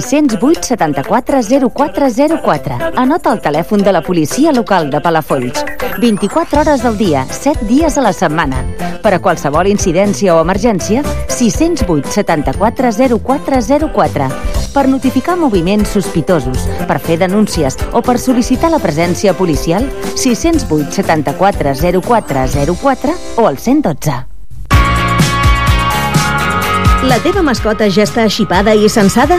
608 74 0404. Anota el telèfon de la policia local de Palafolls. 24 hores del dia, 7 dies a la setmana. Per a qualsevol incidència o emergència, 608 74 0404. Per notificar moviments sospitosos, per fer denúncies o per sol·licitar la presència policial, 608 74 0404 o al 112. La teva mascota ja està xipada i censada?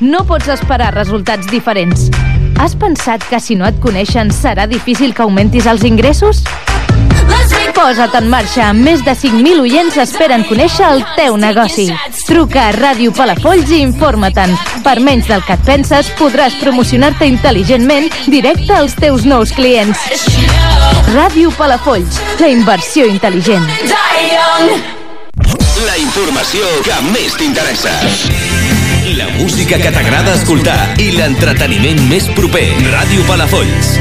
no pots esperar resultats diferents. Has pensat que si no et coneixen serà difícil que augmentis els ingressos? Posa't en marxa. Més de 5.000 oients esperen conèixer el teu negoci. Truca a Ràdio Palafolls i informa-te'n. Per menys del que et penses, podràs promocionar-te intel·ligentment directe als teus nous clients. Ràdio Palafolls, la inversió intel·ligent. La informació que més t'interessa. La música que t'agrada escoltar i l'entreteniment més proper. Ràdio Palafolls.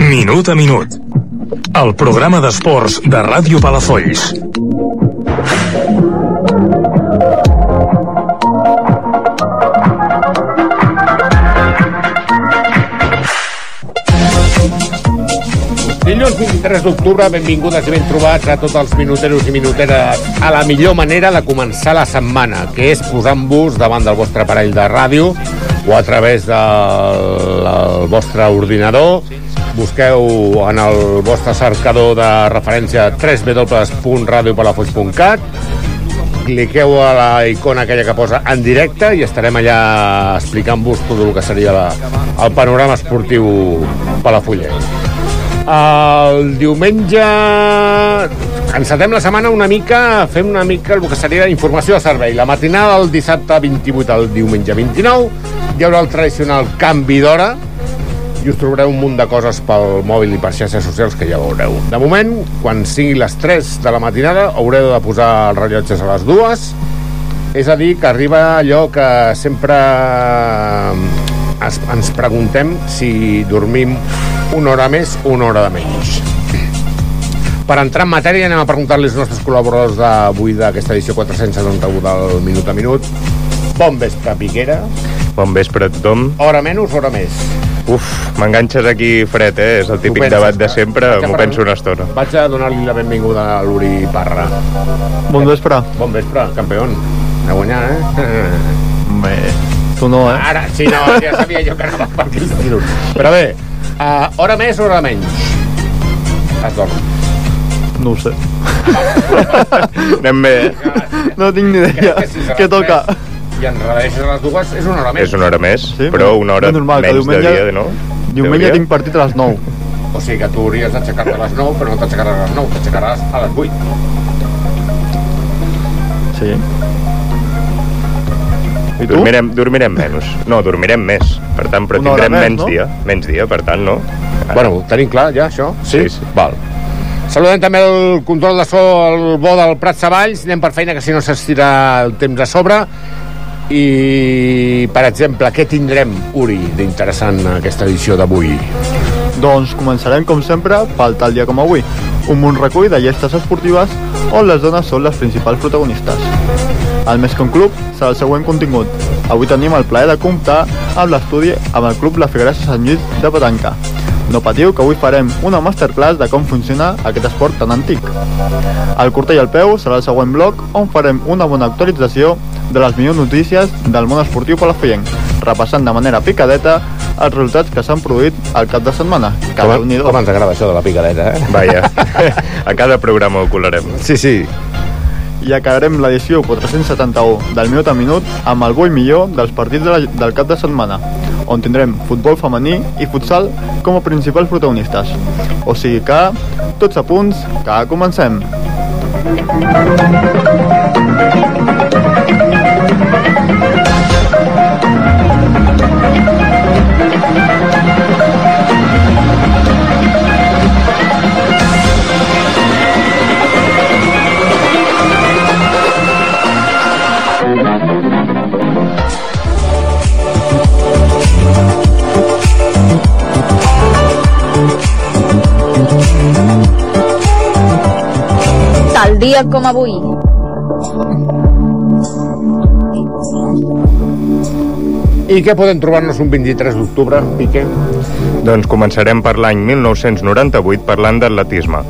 Minut a minut. El programa d'esports de Ràdio Palafolls. Dilluns 23 d'octubre, benvingudes i ben trobats a tots els minuteros i minuteres a la millor manera de començar la setmana, que és posant-vos davant del vostre aparell de ràdio o a través del, del vostre ordinador. Busqueu en el vostre cercador de referència www.radiopalafolls.cat cliqueu a la icona aquella que posa en directe i estarem allà explicant-vos tot el que seria la, el panorama esportiu palafollenc. El diumenge encetem la setmana una mica, fem una mica el que seria informació de servei. La matinada del dissabte 28 al diumenge 29 hi haurà el tradicional canvi d'hora i us trobareu un munt de coses pel mòbil i per xarxes socials que ja veureu. De moment, quan sigui les 3 de la matinada, haureu de posar els rellotges a les dues, és a dir, que arriba allò que sempre es, ens preguntem si dormim una hora més o una hora de menys. Per entrar en matèria anem a preguntar-li als nostres col·laboradors d'avui d'aquesta edició 471 del Minut a Minut. Bon vespre, Piquera. Bon vespre a tothom. Hora menys, hora més. Uf, m'enganxes aquí fred, eh? És el típic penses, debat de que- sempre, m'ho penso una estona. Vaig a donar-li la benvinguda a l'Uri Parra. Bon vespre. Bon vespre, campió. A guanyar, eh? Bé, tu no, eh? Ara, sí, no, ja sabia jo que anava per aquells tiros. Però bé, uh, hora més, hora menys. Es dorm. No ho sé. Anem bé, eh? No tinc ni idea. Crec que si Què toca? tres I enredeixes a les dues, és una hora més. És una hora més, Sí, però una hora normal, menys de diumenge- dia, no? Diumenge tinc partit a les 9. O sigui que tu hauries d'aixecar-te a les 9, però no t'aixecaràs a les 9, t'aixecaràs a les 8. Sí. I tu? Dormirem, dormirem menys. No, dormirem més. Per tant, però Una tindrem més, menys no? dia. Menys dia, per tant, no? Bueno, ho tenim clar ja, això? Sí, sí. Val. Saludem també el control de so, el bo del Prat Savalls. Anem per feina, que si no s'estira el temps a sobre. I, per exemple, què tindrem, Uri, d'interessant en aquesta edició d'avui? Doncs començarem, com sempre, pel tal dia com avui. Un munt recull de llestes esportives on les dones són les principals protagonistes. El Més que un club serà el següent contingut. Avui tenim el plaer de comptar amb l'estudi amb el club La Figuerassa Sant Lluís de Petanca. No patiu que avui farem una masterclass de com funciona aquest esport tan antic. El curta i el peu serà el següent bloc on farem una bona actualització de les millors notícies del món esportiu palafollenc, repassant de manera picadeta els resultats que s'han produït al cap de setmana. Que Com, com ens agrada això de la picadeta, eh? Vaja, a cada programa ho colarem. Sí, sí. I acabarem l'edició 471 del minut a minut amb el bo i millor dels partits de la, del cap de setmana. on tindrem futbol femení i futsal com a principals protagonistes. O sigui que, tots a punts, que comencem! Tal dia com avui. I què podem trobar-nos un 23 d'octubre, Piqué? Doncs començarem per l'any 1998 parlant d'atletisme.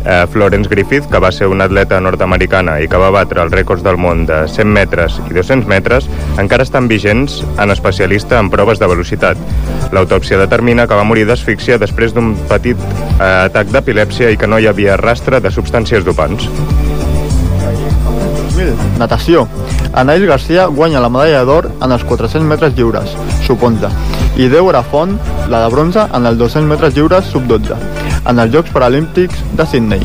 Eh, Florence Griffith, que va ser una atleta nord-americana i que va batre els rècords del món de 100 metres i 200 metres, encara estan vigents en especialista en proves de velocitat. L'autòpsia determina que va morir d'asfíxia després d'un petit eh, atac d'epilèpsia i que no hi havia rastre de substàncies dopants. 2000, natació. Anaïs Garcia guanya la medalla d'or en els 400 metres lliures, sub-11, i Débora Font la de bronze en els 200 metres lliures, sub-12, en els Jocs Paralímpics de Sydney.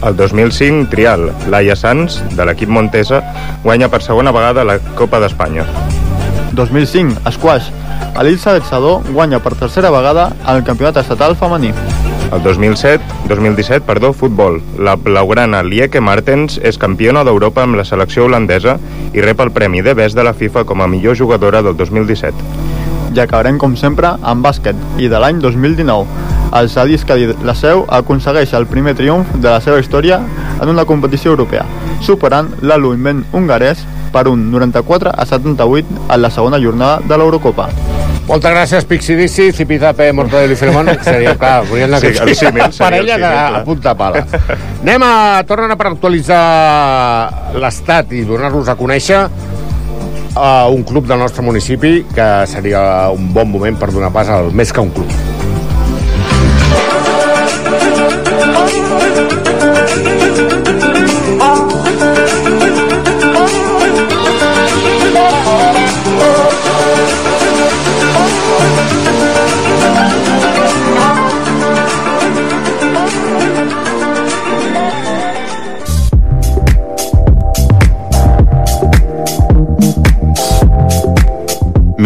El 2005, trial. Laia Sanz, de l'equip Montesa, guanya per segona vegada la Copa d'Espanya. 2005, squash. Elizabeth Sadó guanya per tercera vegada el campionat estatal femení. El 2007, 2017, perdó, futbol. La blaugrana Lieke Martens és campiona d'Europa amb la selecció holandesa i rep el premi de best de la FIFA com a millor jugadora del 2017. I acabarem, com sempre, amb bàsquet, i de l'any 2019. El Sadis Cadí la Seu aconsegueix el primer triomf de la seva història en una competició europea, superant l'Aluïment hongarès per un 94 a 78 en la segona jornada de l'Eurocopa. Moltes gràcies, Pixidissi, Zipizape, Mortadelo i Filemón. Seria, clar, volien Sí, el símil, seria parella el de, a punta pala. Anem a... Tornen a per actualitzar l'estat i donar-los a conèixer a un club del nostre municipi que seria un bon moment per donar pas al més que un club.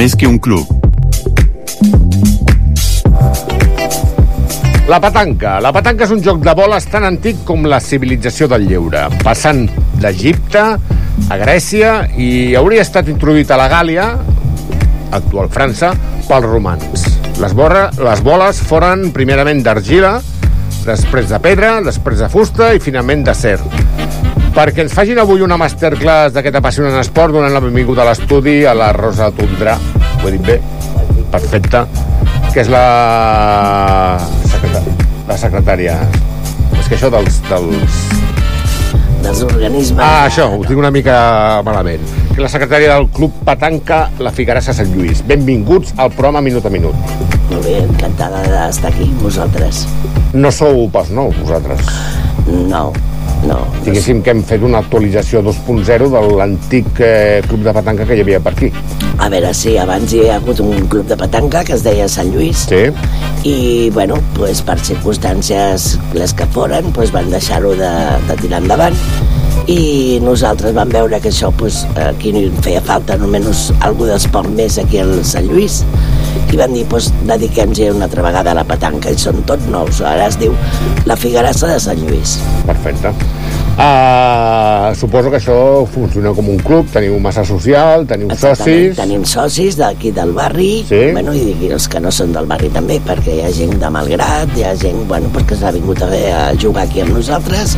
Més que un club. La petanca. La petanca és un joc de boles tan antic com la civilització del lleure, passant d'Egipte a Grècia i hauria estat introduït a la Gàlia, actual França, pels romans. Les, borra, les boles foren primerament d'argila, després de pedra, després de fusta i finalment d'acer. Perquè ens facin avui una masterclass d'aquest apassionant esport, donant la benvinguda a l'estudi a la Rosa Tundra, ho he dit bé, perfecte, que és la, secreta... la secretària. És que això dels, dels... dels organismes... Ah, això, ho tinc una mica malament. Que la secretària del Club Petanca, la Figuerassa Sant Lluís. Benvinguts al programa Minut a Minut. Molt bé, encantada d'estar aquí vosaltres. No sou pas nous, vosaltres. No, no. Diguéssim que hem fet una actualització 2.0 de l'antic eh, club de petanca que hi havia per aquí. A veure, sí, abans hi ha hagut un club de petanca que es deia Sant Lluís. Sí. I, bueno, pues, per circumstàncies les que foren, pues, van deixar-ho de, de tirar endavant i nosaltres vam veure que això pues, aquí no feia falta només algú d'esport més aquí al Sant Lluís i van dir, pues, dediquem-nos una altra vegada a la petanca i són tots nous ara es diu la Figuerassa de Sant Lluís Perfecte. Uh, suposo que això funciona com un club, teniu massa social, teniu Exactament, socis... tenim socis d'aquí del barri. Sí. bueno, i els que no són del barri també perquè hi ha gent de Malgrat hi ha gent bueno, pues, que s'ha vingut a, a jugar aquí amb nosaltres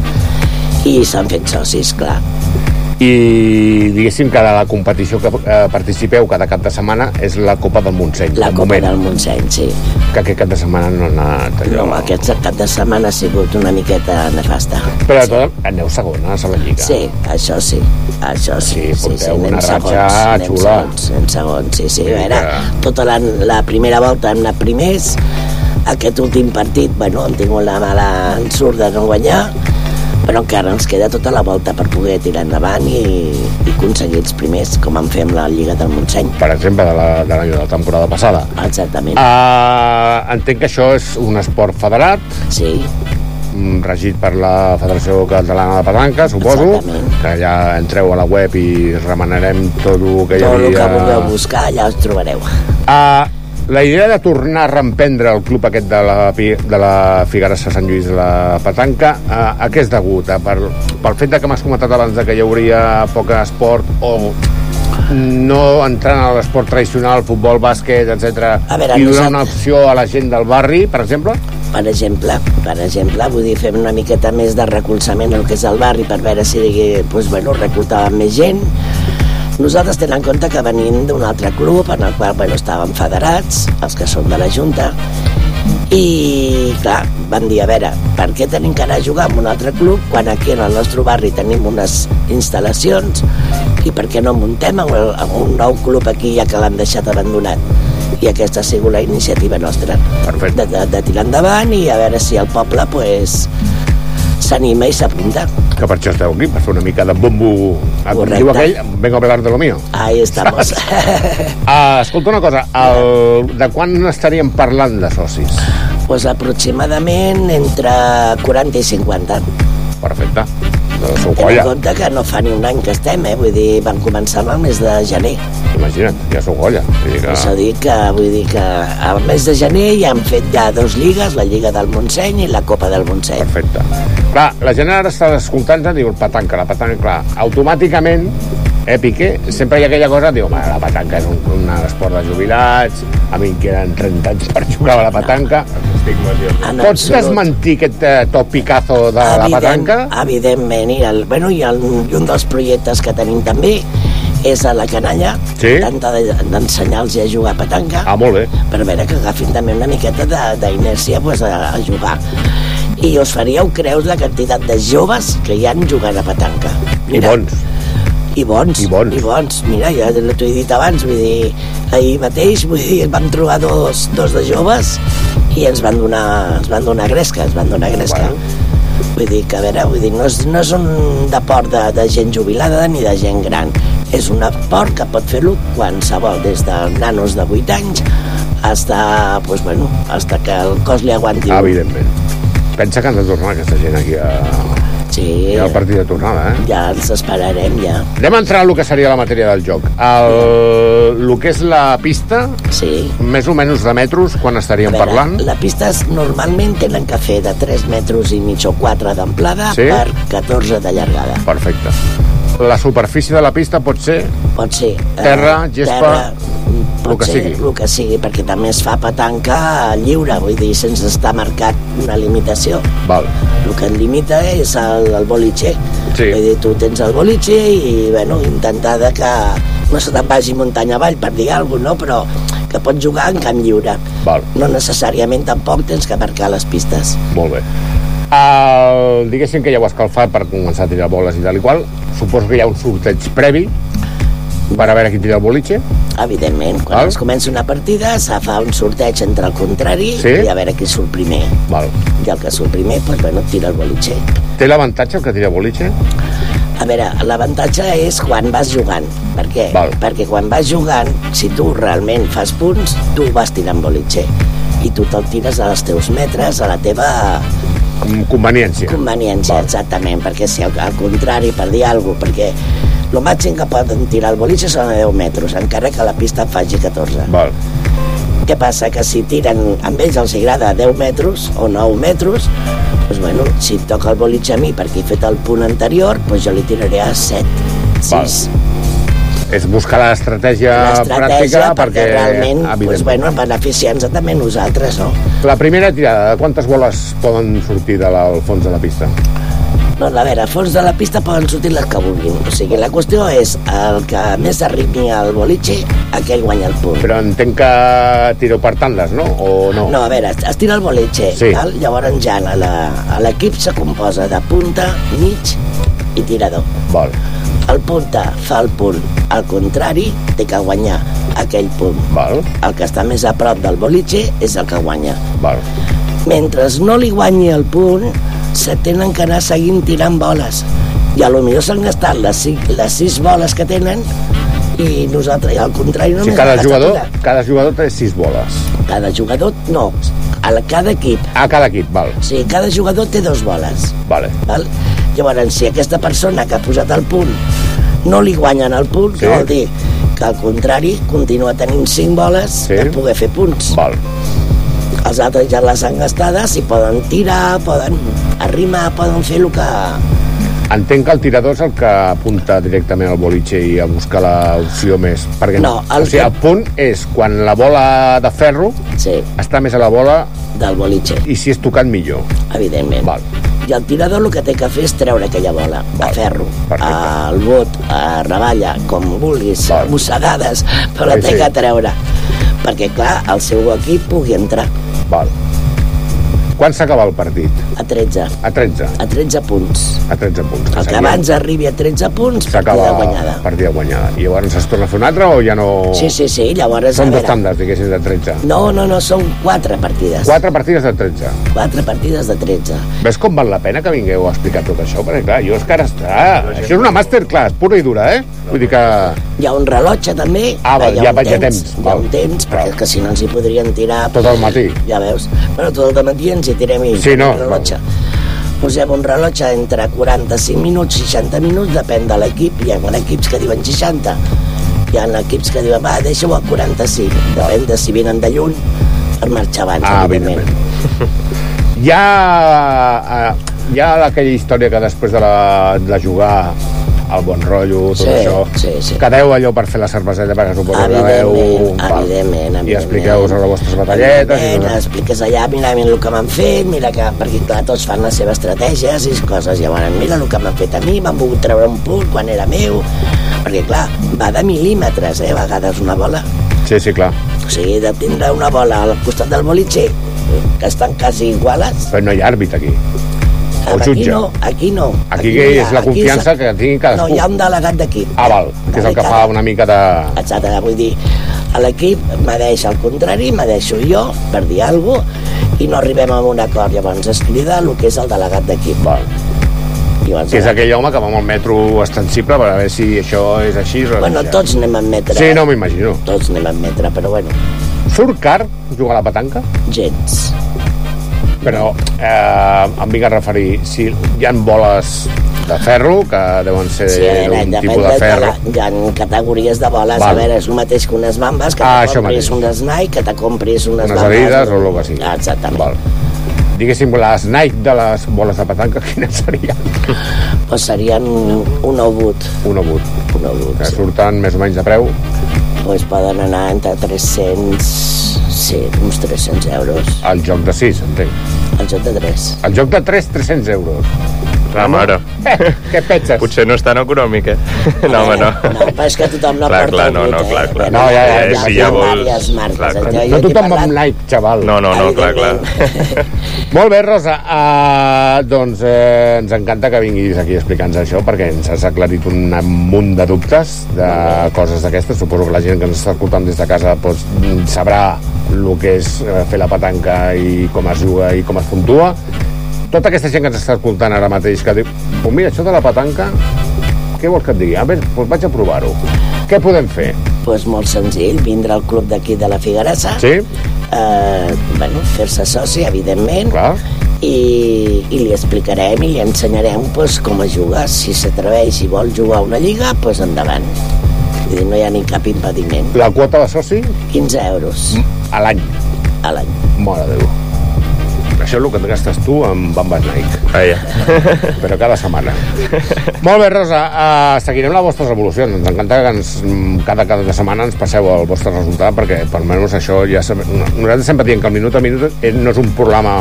i s'han fet socis, clar I diguéssim que la competició que eh, participeu cada cap de setmana és la Copa del Montseny. La Copa moment. del Montseny, sí. Que aquest cap de setmana no ha anat allò. No, aquest cap de setmana ha sigut una miqueta nefasta. Però de tot, aneu segones a la Lliga. Sí, això sí, això sí. sí, sí, porteu anem una ratxa anem xula. Segons, anem segons, sí, sí. Sí, A veure, que- tota la, la primera volta hem anat primers, aquest últim partit, bueno, hem tingut la mala ensurt de no guanyar, però encara ens queda tota la volta per poder tirar endavant i, i aconseguir els primers, com en fem la Lliga del Montseny. Per exemple, de la, de la, de la temporada passada. Exactament. Uh, entenc que això és un esport federat. Sí. mm, Regit per la Federació Catalana de Petanca, suposo. Exactament. Que ja entreu a la web i remenarem tot el que hi Tot el havia... que vulgueu buscar, allà us trobareu. Uh, la idea de tornar a reemprendre el club aquest de la, de la Figueres a Sant Lluís de la Petanca, uh, a què és degut? Uh, per, pel fet de que m'has comentat abans de que hi hauria poc esport o no entrant a l'esport tradicional, futbol, bàsquet, etc A i donar una opció a la gent del barri, per exemple? Per exemple, per exemple, vull dir, fem una miqueta més de recolzament al que és el barri per veure si doncs, bueno, reclutàvem més gent. Nosaltres tenen en compte que venim d'un altre club en el qual bueno, estàvem federats, els que són de la Junta, i clar, van dir, a veure, per què tenim que anar a jugar amb un altre club quan aquí en el nostre barri tenim unes instal·lacions i per què no muntem amb, el- amb un nou club aquí ja que l'han deixat abandonat? I aquesta ha sigut la iniciativa nostra. Perfecte. De, de, de tirar endavant i a veure si el poble pues, s'anima i s'apunta. Que per això esteu aquí, per fer una mica de bombo... Ah, Correcte. diu aquell, vengo a hablar de lo mío. Ahí estamos. Uh, escolta una cosa, el, de quan estaríem parlant de socis? pues aproximadament entre 40 i 50. Perfecte. Doncs sou Ten colla. compte que no fa ni un any que estem, eh? Vull dir, van començar el mes de gener. Imagina't, ja sou colla. Vull dir que... Això dic que, vull dir que al mes de gener ja han fet ja dos lligues, la Lliga del Montseny i la Copa del Montseny. Perfecte. Clar, la gent ara està escoltant-te, diu petanca, la petanca, clar, automàticament, eh, Piqué, sempre hi ha aquella cosa, diu, "Home, la petanca és un, un esport de jubilats, a mi em queden 30 anys per jugar a la petanca. En Pots absolut. desmentir aquest eh, topicazo de la petanca? Evidentment, i, el, bueno, i, el, i un dels projectes que tenim també és a la canalla, Sí? de- d'ensenyar-los a jugar a petanca, Ah, molt bé. per veure que agafin també una miqueta de- d'inèrcia pues, a, a jugar. I us faríeu creus la quantitat de joves que hi han jugant a petanca. I bons. I bons. I bons. I bons. Mira, ja t'ho he dit abans, vull dir, ahir mateix, vull dir, vam trobar dos, dos de joves i ens van donar, ens van donar gresca, ens van donar gresca. Bueno. Vull dir que, a veure, vull dir, no és, no és un deport de, de gent jubilada ni de gent gran. És un esport que pot fer-lo qualsevol, des de nanos de 8 anys hasta, pues, bueno, hasta que el cos li aguanti. Evidentment. Pensa que han de tornar aquesta gent aquí a... Sí, ha el partit de tornada, eh? ja els esperarem, ja. Anem a entrar a lo que seria la matèria del joc. El, el que és la pista, Sí. més o menys de metros, quan estaríem veure, parlant? La pista normalment tenen que fer de 3 metres i mig o 4 d'amplada Sí? per 14 de llargada. Perfecte. La superfície de la pista pot ser Pot ser... eh, Terra, gespa, terra, el que sigui. el que sigui, perquè també es fa petanca lliure, vull dir, sense estar marcat una limitació. Val. El que et limita és el, el boliche. Sí. Vull dir, tu tens el boliche i, bueno, intentar de que no se te'n vagi muntanya avall, per dir alguna cosa, no? però que pots jugar en camp lliure. Val. No necessàriament tampoc tens que marcar les pistes. Molt bé. El, diguéssim que ja ho has calfat per començar a tirar boles i tal i qual. Suposo que hi ha un sorteig previ per a veure qui tira el boliche. Evidentment, quan Val. es comença una partida se fa un sorteig entre el contrari Sí? i a veure qui surt primer. Val. I el que surt primer, doncs, bueno, tira el boliche. Té l'avantatge el que tira boliche? A veure, l'avantatge és quan vas jugant. Per què? Val. Perquè quan vas jugant, si tu realment fas punts, tu vas tirant boliche. I tu te'l tires als teus metres, a la teva conveniència. conveniència, Val. exactament. Perquè si al, al contrari, per dir alguna cosa, perquè el màxim que poden tirar el boliche són a 10 metres, encara que la pista faci 14. Val. Què passa? Que si tiren, amb ells els agrada 10 metres o 9 metres, doncs bueno, si em toca el boliche a mi perquè he fet el punt anterior, doncs jo li tiraré a 7, 6. És buscar l'estratègia pràctica perquè, perquè... realment, doncs, bueno, beneficiar-nos també nosaltres, no? La primera tirada, de quantes boles poden sortir de la, al fons de la pista? No, a veure, a fons de la pista poden sortir les que vulguin. O sigui, la qüestió és el que més arribi al boliche, aquell guanya el punt. Però entenc que tireu per tandes, no? O no? No, a veure, es tira el boliche, Sí. val? llavors ja l'equip se composa de punta, mig i tirador. Val. El punta fa el punt, al contrari, té que guanyar aquell punt. Val. El que està més a prop del boliche és el que guanya. Val. Mentre no li guanyi el punt, se tenen que anar seguint tirant boles. I a lo millor s'han gastat les, cinc, les sis boles que tenen i nosaltres, i al contrari, O només sigui, cada jugador, una. cada jugador té sis boles. Cada jugador, no, a cada equip. A cada equip, val. Sí, cada jugador té dos boles. Vale. Val? Llavors, si aquesta persona que ha posat el punt no li guanyen el punt, sí. vol dir que al contrari continua tenint cinc boles Sí. per poder fer punts. Val. Els altres ja les han gastades i poden tirar, poden arrimar, poden fer el que... Entenc que el tirador és el que apunta directament al boliche i a buscar l'opció més. Perquè, No, el o sigui, el punt és quan la bola de ferro sí. està més a la bola del boliche. i si és tocat millor. Evidentment. Val. I el tirador el que té que fer és treure aquella bola a ferro, al bot, a ravalla, com vulguis, mossegades, però la Sí, té sí. que treure. Perquè, clar, el seu equip pugui entrar. Val. Quan s'acaba el partit? A 13. A 13. A 13 punts. A 13 punts. El que abans arribi a 13 punts, partida S'acaba guanyada. partida guanyada. I llavors es torna a fer un altre o ja no... Sí, sí, sí, llavors... Són dos tandes, diguéssim, de 13. No, no, no, són quatre partides. Quatre partides de 13. Quatre partides de 13. Ves com val la pena que vingueu a explicar tot això? Perquè, clar, jo és que ara està... Això és una masterclass pura i dura, eh? Vull dir que... Hi ha un rellotge també. Ah, va, hi ja un vaig a temps. Hi ha un temps, perquè és que si no ens hi podrien tirar... Tot el matí. Ja veus. Però tot el matí ens hi tirem i Sí, no, rellotge. Posem un rellotge entre 45 minuts, 60 minuts, depèn de l'equip. Hi ha equips que diuen 60. Hi ha equips que diuen, va, deixa-ho a 45. Depèn de si venen de lluny per marxar abans, Ah, evidentment. Hi ha, eh, hi ha aquella història que després de, la, de jugar el bon rotllo, tot Sí, això, sí, sí. quedeu allò per fer la cerveseta, perquè suposo que veu... Evidentment, val. evidentment, I expliqueu sobre les vostres batalletes. I tot. expliques allà, mira, mira el que m'han fet, mira que, perquè clar, tots fan les seves estratègies i coses, llavors, mira el que m'han fet a mi, m'han volgut treure un punt quan era meu, perquè clar, va de mil·límetres, eh, a vegades una bola. Sí, sí, clar. O sigui, de tindre una bola al costat del boliche, que estan quasi iguales, Però no hi ha àrbit aquí. O aquí jutge. no, aquí no. Aquí, no hi ha, és la aquí confiança és- que tingui No, cadascú. hi ha un delegat d'equip. Ah, val, que és el que fa una mica de... Exacte, vull dir, l'equip m'adeix al contrari, m'adeixo jo per dir alguna cosa i no arribem a un acord. Llavors es crida el que és el delegat d'equip. Val. Llavors, Que és aquell home que va amb el metro extensible per a veure si això és així no. Bueno, tots anem en metre. Sí, no m'imagino. Tots anem en metre, però bueno, Surt car jugar a la petanca? gens. Però eh, em vinc a referir, si hi han boles de ferro, que deuen ser Sí, d'un tipus de, de ferro. la, hi ha categories de boles. Val. A veure, és el mateix que unes bambes, que Ah, te compris unes Nike, que te compris unes, Unes bambes. Adidas o el que sigui. Exactament. Val. Diguéssim, les Nike de les boles de petanca, quines serien? Pues serien un obut. Un obut. Un obut, Que sí. surten més o menys de preu. Pues poden anar entre 300... Sí, uns 300 euros. El joc de 6, entenc. El joc de 3. El joc de 3, 300 euros. La mare. Eh, què penses? Potser no és tan econòmic, eh? No, home, no. No, però és que tothom no Clar, porta clar, no, no, eh? clar, clar. Bueno, No, ja, ja, ja, ja vols- diverses marques. clar, clar. No tothom va parlat- amb Nike, xaval. No, no, no, clar, clar. Molt bé, Rosa. Uh, doncs eh, ens encanta que vinguis aquí a explicar-nos això perquè ens has aclarit un munt de dubtes de coses d'aquestes. Suposo que la gent que ens està escoltant des de casa doncs, sabrà el que és eh, fer la petanca i com es juga i com es puntua. Tota aquesta gent que ens està escoltant ara mateix que diu oh, mira, això de la petanca què vols que et digui? A veure, doncs vaig a provar-ho. Què podem fer? pues molt senzill, vindre al club d'aquí de la Figuerassa, Sí? eh, bueno, fer-se soci, evidentment, Clar. i, i li explicarem i li ensenyarem pues, com es juga. Si s'atreveix i vol jugar a una lliga, pues endavant. Vull dir, no hi ha ni cap impediment. La quota de soci 15 euros a l'any. a l'any. Mare de Déu. Això és el que et gastes tu amb bambes Nike. Vaja. però cada setmana. Molt bé, Rosa, uh, seguirem les vostres evolucions. Ens encanta que ens, cada, cada setmana ens passeu el vostre resultat, perquè per almenys això ja... Nosaltres sempre diem que el minut a minut eh, no és un programa...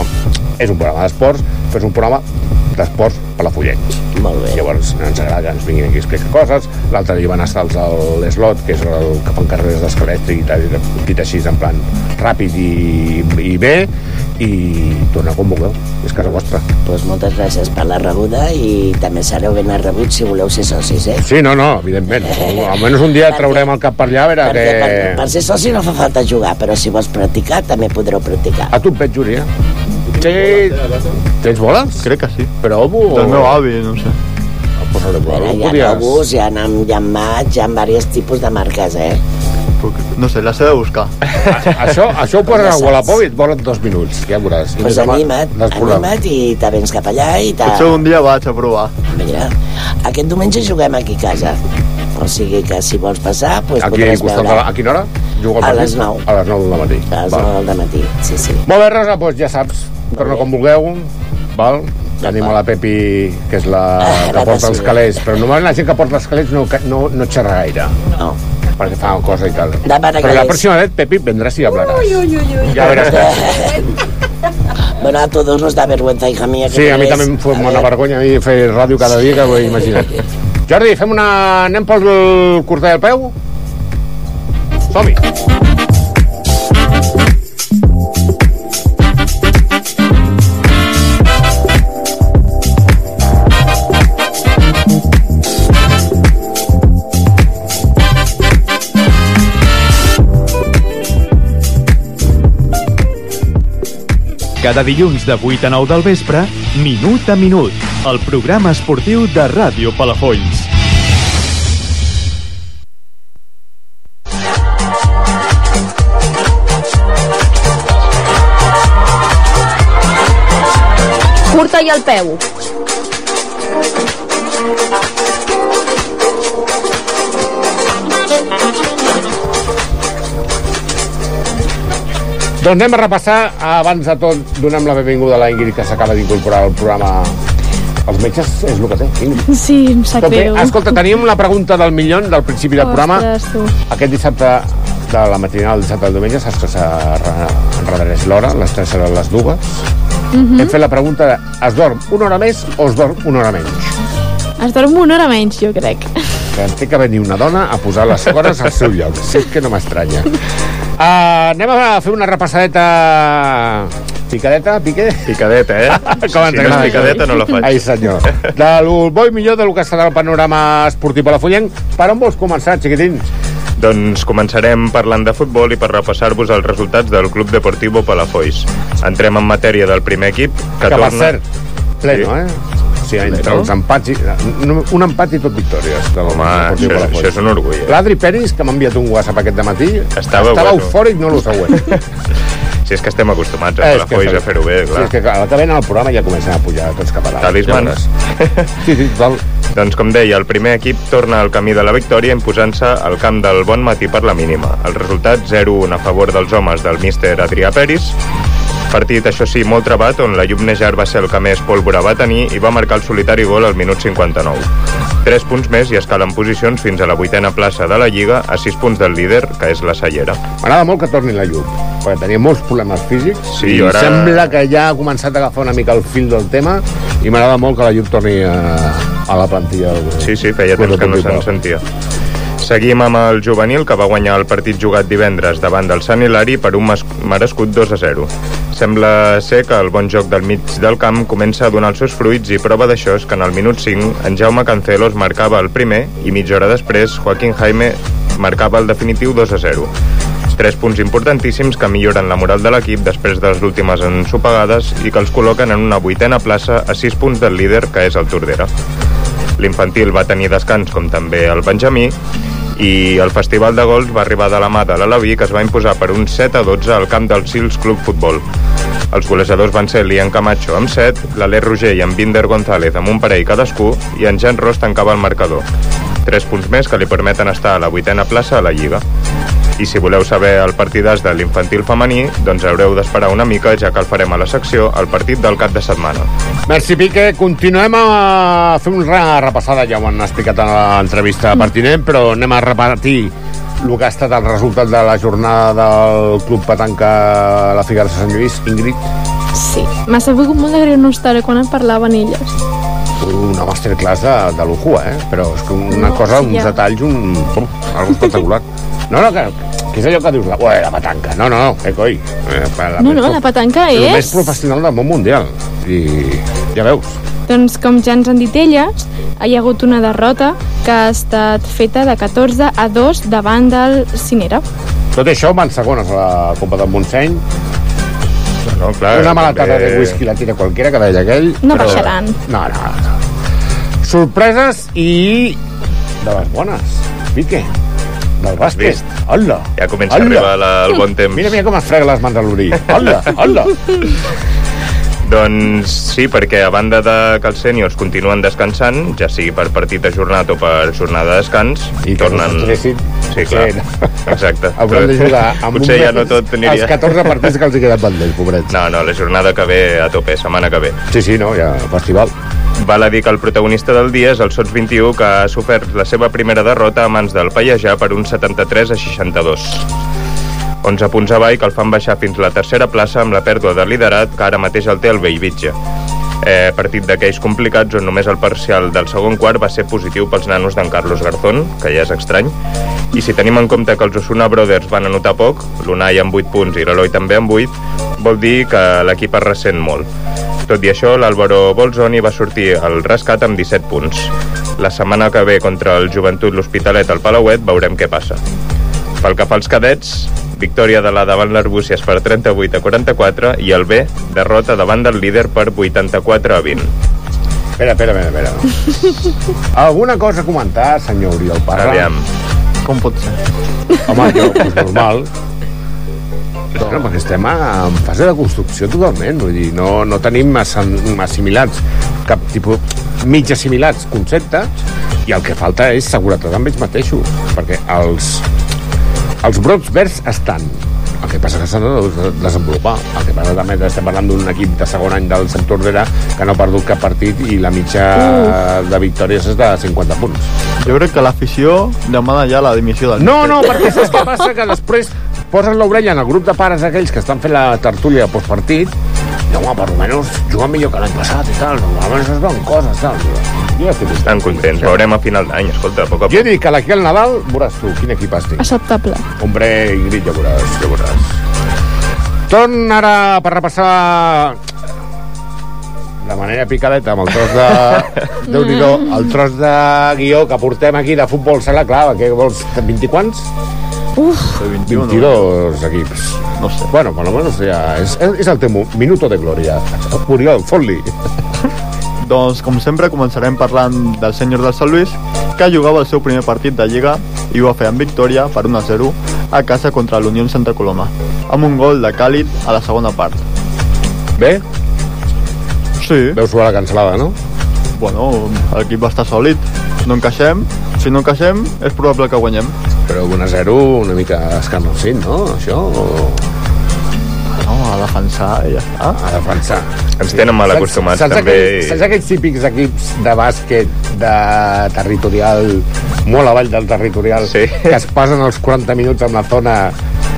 És un programa d'esports, però és un programa d'esports palafollets. Molt bé. Llavors ens agrada que ens vinguin aquí a explicar coses. L'altre dia van estar els a l'Eslot, que és el que fan carreres d'escalètric i tal, i dit així en plan ràpid i, i bé, i torna a convocar. És casa vostra. Pues moltes gràcies per la rebuda i també sereu ben rebuts si voleu ser socis, eh? Sí, no, no, evidentment. Almenys un dia traurem el cap per allà a veure Perquè per, que... per ser soci no fa falta jugar, però si vols practicar també podreu practicar. A tu et veig, Júlia. té... Tens boles? Crec que sí. Però ovo... Del meu avi, no sé. Pues a Bueno, hi ha podies... Novus, hi ha, hi ha Mats, hi ha diversos tipus de marques, eh? Puc, no sé, he de buscar. Això, això ho posen a Wallapop i et volen dos minuts, ja veuràs. I Pues anima't, anima't i te vens cap allà i te... Potser un dia vaig a provar. Mira, aquest diumenge juguem aquí a casa. O sigui que si vols passar, doncs Aquí, podràs veure. la... A quina hora? Jugo A les nou. A les 9 del matí. A les Val. 9 del matí, sí, sí. Molt bé, Rosa, doncs ja saps. Torna com vulgueu. Val? Tenim a la Pepi, que és la Ah, que la porta els calés. Però normalment la gent que porta els calés no, no, no xerra gaire. No. Perquè fa una cosa i tal. Demà Però la pròxima vez, Pepi, vendràs i hablaràs. Uy, uy, uy, uy. Ja veràs. Bueno, a todos nos da vergüenza, hija mía. que Sí, a mi també em fa una ver, vergonya a mi fer ràdio cada dia, que ho he imaginat. Jordi, fem una... anem pel curta del peu? Som-hi. Cada dilluns de 8 a 9 del vespre, Minut a Minut, el programa esportiu de Ràdio Palafolls. Curta i al peu. Doncs anem a repassar, abans de tot, donem la benvinguda a la Ingrid, que s'acaba d'incorporar al programa els metges és el que té, Ingrid. Sí, em sap Tot bé? greu. Escolta, teníem la pregunta del milió del principi del programa. Ostres, tu. Aquest dissabte de la matinal, el dissabte del diumenge, saps que s'enredareix l'hora, les 3 seran les dues. Mhm. Hem fet la pregunta de, es dorm una hora més o es dorm una hora menys? Es dorm una hora menys, jo crec. Que té que venir una dona a posar les coses al seu lloc. Sí que no m'estranya. Uh, anem a fer una repassadeta... Picadeta, pique? Picadeta, eh? Com ens si no picadeta, no la faig. Ai, senyor. Del bo i millor del que serà el panorama esportiu palafollenc. Per on vols començar, xiquitín? Doncs començarem parlant de futbol i per repassar-vos els resultats del Club Deportivo Palafolls. Entrem en matèria del primer equip, que, Que, torna... per cert, pleno, eh? Sigui, entre Pleno? els empats i... no, Un empat i tot victòries. Del Home, això, Palafolls. això és un orgull. Eh? L'Adri Peris, que m'ha enviat un WhatsApp aquest matí, Estava estava bueno. eufòric, no lo següent. Si és que estem acostumats a Palafolls a fer-ho bé, Sí, clar. és que que ven al programa ja comencen a pujar tots cap a dalt. Veuràs. Sí, sí, total. Doncs com deia, el primer equip torna al camí de la victòria imposant-se al camp del bon matí per la mínima. El resultat 0-1 a favor dels homes del míster Adrià Peris. Partit, això sí, molt trebat, on la Llubnejar va ser el que més pólvora va tenir i va marcar el solitari gol al minut 59. 3 punts més i escalen posicions fins a la vuitena plaça de la Lliga, a 6 punts del líder, que és la Cellera. M'agrada molt que torni la llum, perquè tenia molts problemes físics Sí, i ara- sembla que ja ha començat a agafar una mica el fil del tema i m'agrada molt que la llum torni a, a la plantilla. Del, Sí, sí, feia temps que no se'n sentia. Seguim amb el juvenil, que va guanyar el partit jugat divendres davant del Sant Hilari per un merescut 2 a 0. Sembla ser que el bon joc del mig del camp comença a donar els seus fruits i prova d'això és que en el minut 5 en Jaume Cancelos marcava el primer i mitja hora després Joaquín Jaime marcava el definitiu 2 a 0. Tres punts importantíssims que milloren la moral de l'equip després de les últimes ensopegades i que els col·loquen en una vuitena plaça a 6 punts del líder, que és el Tordera. L'infantil va tenir descans, com també el Benjamí, i el Festival de Gols va arribar de la mà de l'Alaví, que es va imposar per un 7 a 12 al camp del Sils Club Futbol. Els golejadors van ser l'Ian Camacho amb 7, l'Aler Roger i en Binder González amb un parell cadascú i en Jan Ross tancava el marcador. Tres punts més que li permeten estar a la vuitena plaça a la Lliga. I si voleu saber el partidàs de l'infantil femení, doncs haureu d'esperar una mica, ja que el farem a la secció al partit del cap de setmana. Merci, Pique. Continuem a fer una repassada, ja ho han explicat a l'entrevista pertinent, però anem a repartir el que ha estat el resultat de la jornada del Club Petanca a la Figuera de Sant Lluís. Ingrid, Sí. M'ha sabut molt de greu no estar quan en parlaven elles. una masterclass de, de lujo, eh? Però és que una No, cosa, sí, uns ja. detalls, un... Algo espectacular. No, no, que, que és allò que dius, ué, la petanca. No, no, eh, coi. Eh, la No, no, la petanca El més és... professional del món mundial. I ja veus. Doncs com ja ens han dit elles, hi ha hagut una derrota que ha estat feta de 14 a 2 davant del Cinera. Tot això van segones a la Copa del Montseny No, clar, Una malatada també- de whisky la tira qualquiera, que deia aquell. No però- baixaran. No, no, no. Sorpreses i... de les bones. Pique. Del bàsquet. Hola. Ja comença a Hola. arribar la, el bon temps. Mira, mira com es frega les mans a l'orí. Hola, hola. Doncs sí, perquè a banda de que els sèniors continuen descansant, ja sigui per partit ajornat o per jornada de descans, I que tornen... no s'estressin. Sí, clar. Sí. Exacte. Hauran de jugar amb Potser un ja no tot aniria... Els 14 partits que els hi queden pendents, pobrets. No, no, la jornada que ve a tope, setmana que ve. Sí, sí, no, ja, festival. Val a dir que el protagonista del dia és el Sots 21, que ha sofert la seva primera derrota a mans del Pallejà per un 73 a 62. 11 punts avall que el fan baixar fins la tercera plaça amb la pèrdua de liderat que ara mateix el té el Bellvitge. Eh, partit d'aquells complicats on només el parcial del segon quart va ser positiu pels nanos d'en Carlos Garzón, que ja és estrany, i si tenim en compte que els Osuna Brothers van anotar poc, l'Unai amb 8 punts i l'Eloi també amb 8, vol dir que l'equip es ressent molt. Tot i això, l'Álvaro Bolzoni va sortir al rescat amb 17 punts. La setmana que ve contra el Joventut l'Hospitalet al Palauet veurem què passa. Pel que fa als cadets, victòria de la davant l'Arbúcies per 38 a 44 i el B, derrota davant del líder per 84 a 20. Espera, espera, espera. espera. Alguna cosa a comentar, senyor Oriol Parra? Aviam. Com pot ser? Home, jo, pues normal. No, perquè estem en fase de construcció totalment, vull dir, no, no tenim assimilats cap tipus mig assimilats conceptes i el que falta és seguretat amb ells mateixos, perquè els, els brots verds estan, el que passa que s'han de desenvolupar. El que passa també que estem parlant d'un equip de segon any del Sant Tordera que no ha perdut cap partit i la mitja de victòries és de 50 punts. Jo crec que l'afició demana ja la dimissió del No, no, perquè saps què passa? Que després poses l'orella en el grup de pares aquells que estan fent la tertúlia postpartit i, home, per almenys juguen millor que l'any passat i tal, almenys es veuen coses, tal. Jo estic Estan contents, veurem a final d'any, escolta, a poc a Jo poc. dic que d'aquí al Nadal veuràs tu quin equip estic. Acceptable. Hombre, Ingrid, ja veuràs, ja veuràs. Torn ara per repassar de manera picadeta amb el tros de... déu nhi el tros de guió que portem aquí de futbol sala, clar, què vols, 20 i quants? Uf, 21, 22 equips. No sé. Bueno, por lo menos ja és, és el teu minuto de glòria. Oriol, fot-li. Doncs, com sempre, començarem parlant del senyor del Sant Lluís, que jugava el seu primer partit de Lliga i ho va fer amb victòria per 1-0 a casa contra l'Unió Santa Coloma, amb un gol de Càlid a la segona part. Bé? Sí. Veus suar la cancel·lada, no? Bueno, l'equip va estar sòlid. No encaixem. Si no encaixem, és probable que guanyem. Però 1-0 una mica escarnocint, no? Això... O... No, a defensar i ja està. A defensar. Ens tenen mal acostumats, saps, també. Aquells, saps aquells típics equips de bàsquet de territorial, molt avall del territorial, Sí. que es passen els 40 minuts amb la zona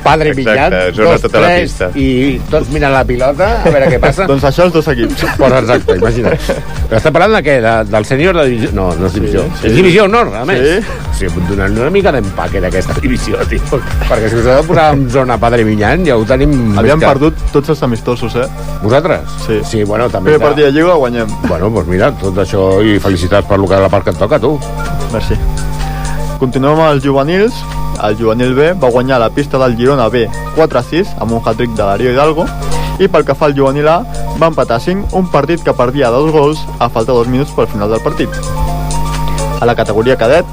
padre Exacte, zona dos, tota la tres, pista. i tots miren la pilota, a veure què passa. doncs això els dos equips. Pues exacte, imagina't. Estem parlant de què? De, del sènior de divisió... No, no és divisió. Sí, sí. És divisió honor, a més. Sí. O sigui, donant una mica d'empaque d'aquesta divisió, tio. Perquè si us heu de posar en zona Padre Millan, ja ho tenim... Havíem que- perdut tots els amistosos, eh? Vosaltres? Sí. Sí, bueno, també... Primer partit de Lliga guanyem. Bueno, doncs mira, tot això i felicitats per lo que la part que et toca, tu. Merci. Continuem amb els juvenils. El juvenil B va guanyar la pista del Girona B 4-6 amb un hat-trick de Darío Hidalgo i pel que fa al juvenil A va empatar 5 un partit que perdia dos gols a falta de dos minuts pel final del partit. A la categoria cadet,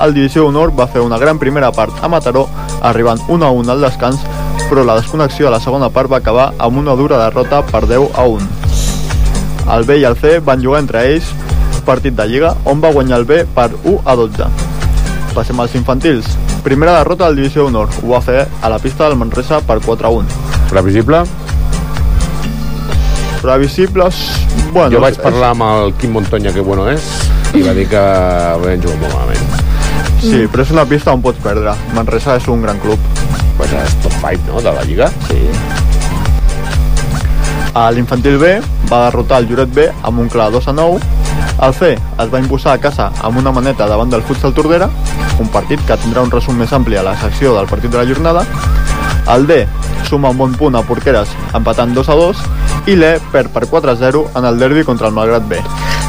el Divisió Honor va fer una gran primera part a Mataró, arribant 1-1 al descans, però la desconnexió a la segona part va acabar amb una dura derrota per 10 a 1. El B i el C van jugar entre ells partit de Lliga, on va guanyar el B per 1 a 12. Passem als infantils. Primera derrota del Divisió Honor. Ho va fer a la pista del Manresa per 4 a 1. Previsible? Previsibles... Bueno, jo vaig és- parlar amb el Quim Montonya, que bueno és, i va dir que vam jugar molt malament. Sí, però és una pista on pots perdre. Manresa és un gran club. Pues és top 5, no?, de la Lliga. Sí. A l'infantil B va derrotar el Lloret B amb un clar 2 a 9. El C es va imposar a casa amb una maneta davant del Futsal Tordera, un partit que tindrà un resum més ampli a la secció del partit de la jornada. El D suma un bon punt a Porqueres empatant 2 a 2 i l'E perd per 4 a 0 en el derbi contra el Malgrat B.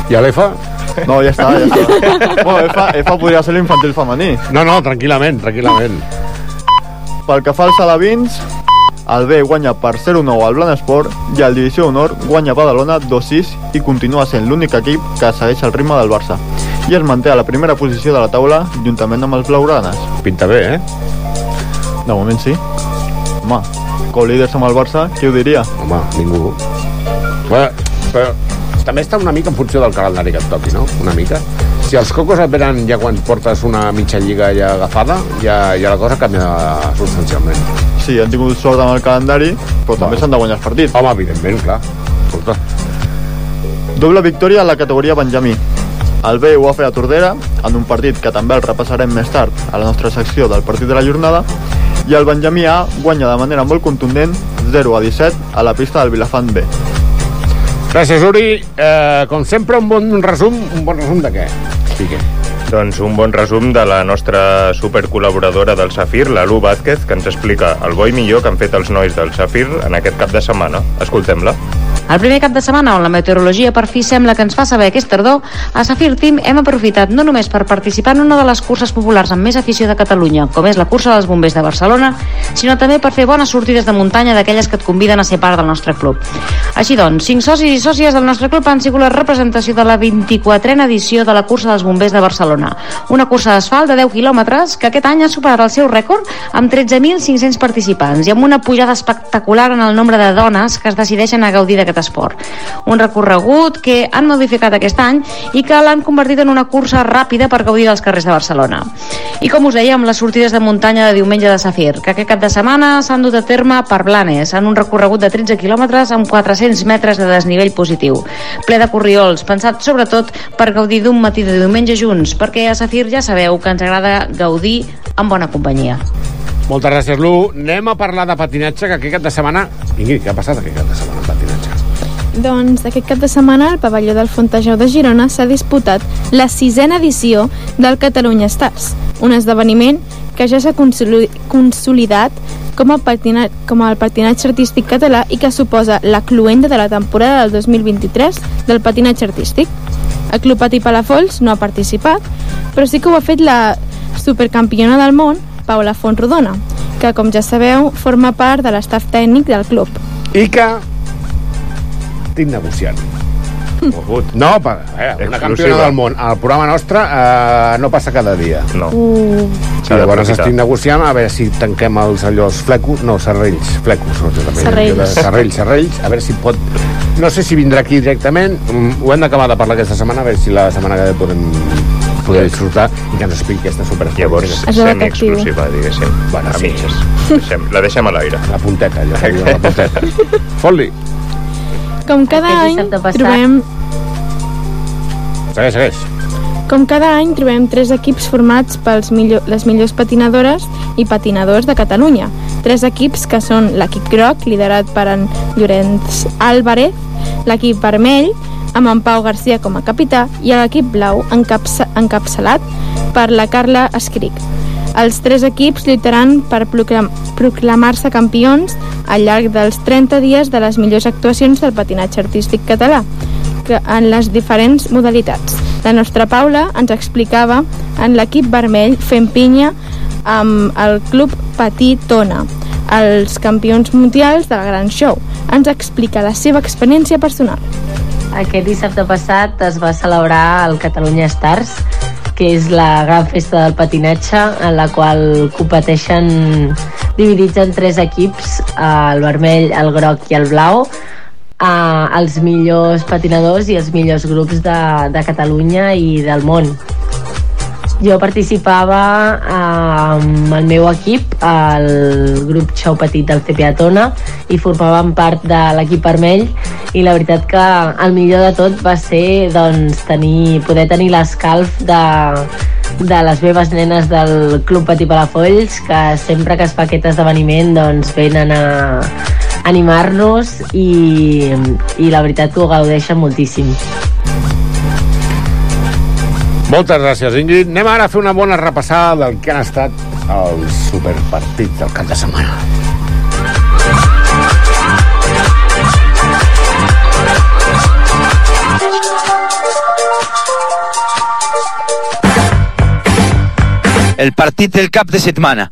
I a l'EFA? No, ja està, ja està. bueno, EFA, EFA podria ser l'infantil femení. No, no, tranquil·lament, tranquil·lament. Pel que fa als alevins, el B guanya per 0-9 al Blanesport i el Divisió Honor guanya Badalona 2-6 i continua sent l'únic equip que segueix el ritme del Barça i es manté a la primera posició de la taula juntament amb els blaugranes. Pinta bé, eh? De moment sí. Home, co-líders amb el Barça, qui ho diria? Home, ningú. Però, però també està una mica en funció del calendari que et toqui, no? Una mica. Si els cocos et venen ja quan portes una mitja lliga ja agafada, ja, ja la cosa canvia substancialment. Sí, han tingut sort amb el calendari, però també s'han de guanyar els partits. Home, evidentment, clar. Escolta. Doble victòria a la categoria Benjamí. El B ho va fer a Tordera, en un partit que també el repassarem més tard a la nostra secció del partit de la jornada, i el Benjamí A guanya de manera molt contundent 0 a 17 a la pista del Vilafant B. Gràcies, Uri. Eh, com sempre, un bon resum. Un bon resum de què? Piqué. Doncs un bon resum de la nostra supercol·laboradora del Safir, la Lu Vázquez, que ens explica el bo i millor que han fet els nois del Safir en aquest cap de setmana. Escoltem-la. El primer cap de setmana on la meteorologia per fi sembla que ens fa saber que és tardor, a Safir Team hem aprofitat no només per participar en una de les curses populars amb més afició de Catalunya, com és la cursa dels bombers de Barcelona, sinó també per fer bones sortides de muntanya d'aquelles que et conviden a ser part del nostre club. Així doncs, cinc socis i sòcies del nostre club han sigut la representació de la 24a edició de la cursa dels bombers de Barcelona, una cursa d'asfalt de 10 quilòmetres que aquest any ha superat el seu rècord amb 13.500 participants i amb una pujada espectacular en el nombre de dones que es decideixen a gaudir d'aquest esport. Un recorregut que han modificat aquest any i que l'han convertit en una cursa ràpida per gaudir dels carrers de Barcelona. I com us dèiem, les sortides de muntanya de diumenge de Safir, que aquest cap de setmana s'han dut a terme per Blanes, en un recorregut de 13 quilòmetres amb 400 metres de desnivell positiu, ple de corriols, pensat sobretot per gaudir d'un matí de diumenge junts, perquè a Safir ja sabeu que ens agrada gaudir amb bona companyia. Moltes gràcies, Lu. Anem a parlar de patinatge, que aquest cap de setmana... Ingrid, què ha passat aquest cap de setmana amb patinatge? Doncs aquest cap de setmana al pavelló del Fontejau de Girona s'ha disputat la sisena edició del Catalunya Stars, un esdeveniment que ja s'ha consoli- consolidat com patina, com el patinatge artístic català i que suposa la cluenda de la temporada del 2023 del patinatge artístic. El Club Patí Palafolls no ha participat, però sí que ho ha fet la supercampiona del món, Paula Fontrodona, que, com ja sabeu, forma part de l'estaf tècnic del club. I que estic negociant. No, per, eh, una Exclusiva. campiona del món. Al programa nostre eh, no passa cada dia. No. Uh, Sí, llavors estic negociant a veure si tanquem els allò, els flecos, no, serrells, flecos, no, també, Serrells. serrells, serrells, a veure si pot... No sé si vindrà aquí directament, mm, ho hem d'acabar de parlar aquesta setmana, a veure si la setmana que ve podem poder disfrutar i que ens expliqui aquesta superfort. Llavors, És una detectiu. semi-exclusiva, diguéssim. Bueno, a sí. mitges. Deixem, la deixem a l'aire. La punteta, allò la punteta. Fot-li. Com cada Aquest any trobem Segueix, segueix. Com cada any trobem tres equips formats pels millor, les millors patinadores i patinadors de Catalunya. Tres equips que són l'equip groc, liderat per en Llorenç Álvarez, l'equip vermell, amb en Pau Garcia com a capità, i l'equip blau, encapça, encapçalat per la Carla Escric. Els tres equips lluitaran per proclam proclamar-se campions al llarg dels 30 dies de les millors actuacions del patinatge artístic català, que en les diferents modalitats. La nostra Paula ens explicava en l'equip vermell fent pinya amb el club Patí Tona, els campions mundials del Gran Show. Ens explica la seva experiència personal. Aquest dissabte passat es va celebrar el Catalunya Stars, que és la gran festa del patinatge en la qual competeixen dividits en tres equips, el vermell, el groc i el blau, eh, els millors patinadors i els millors grups de, de Catalunya i del món. Jo participava eh, amb el meu equip, el grup Xau Petit del CPA Tona, i formàvem part de l'equip vermell i la veritat que el millor de tot va ser doncs, tenir, poder tenir l'escalf de, de les meves nenes del Club Patí Palafolls, que sempre que es fa aquest esdeveniment doncs, venen a animar-nos i, i la veritat que ho gaudeixen moltíssim. Moltes gràcies, Ingrid. Anem ara a fer una bona repassada del que han estat els superpartits del cap de setmana. El partit del cap de setmana.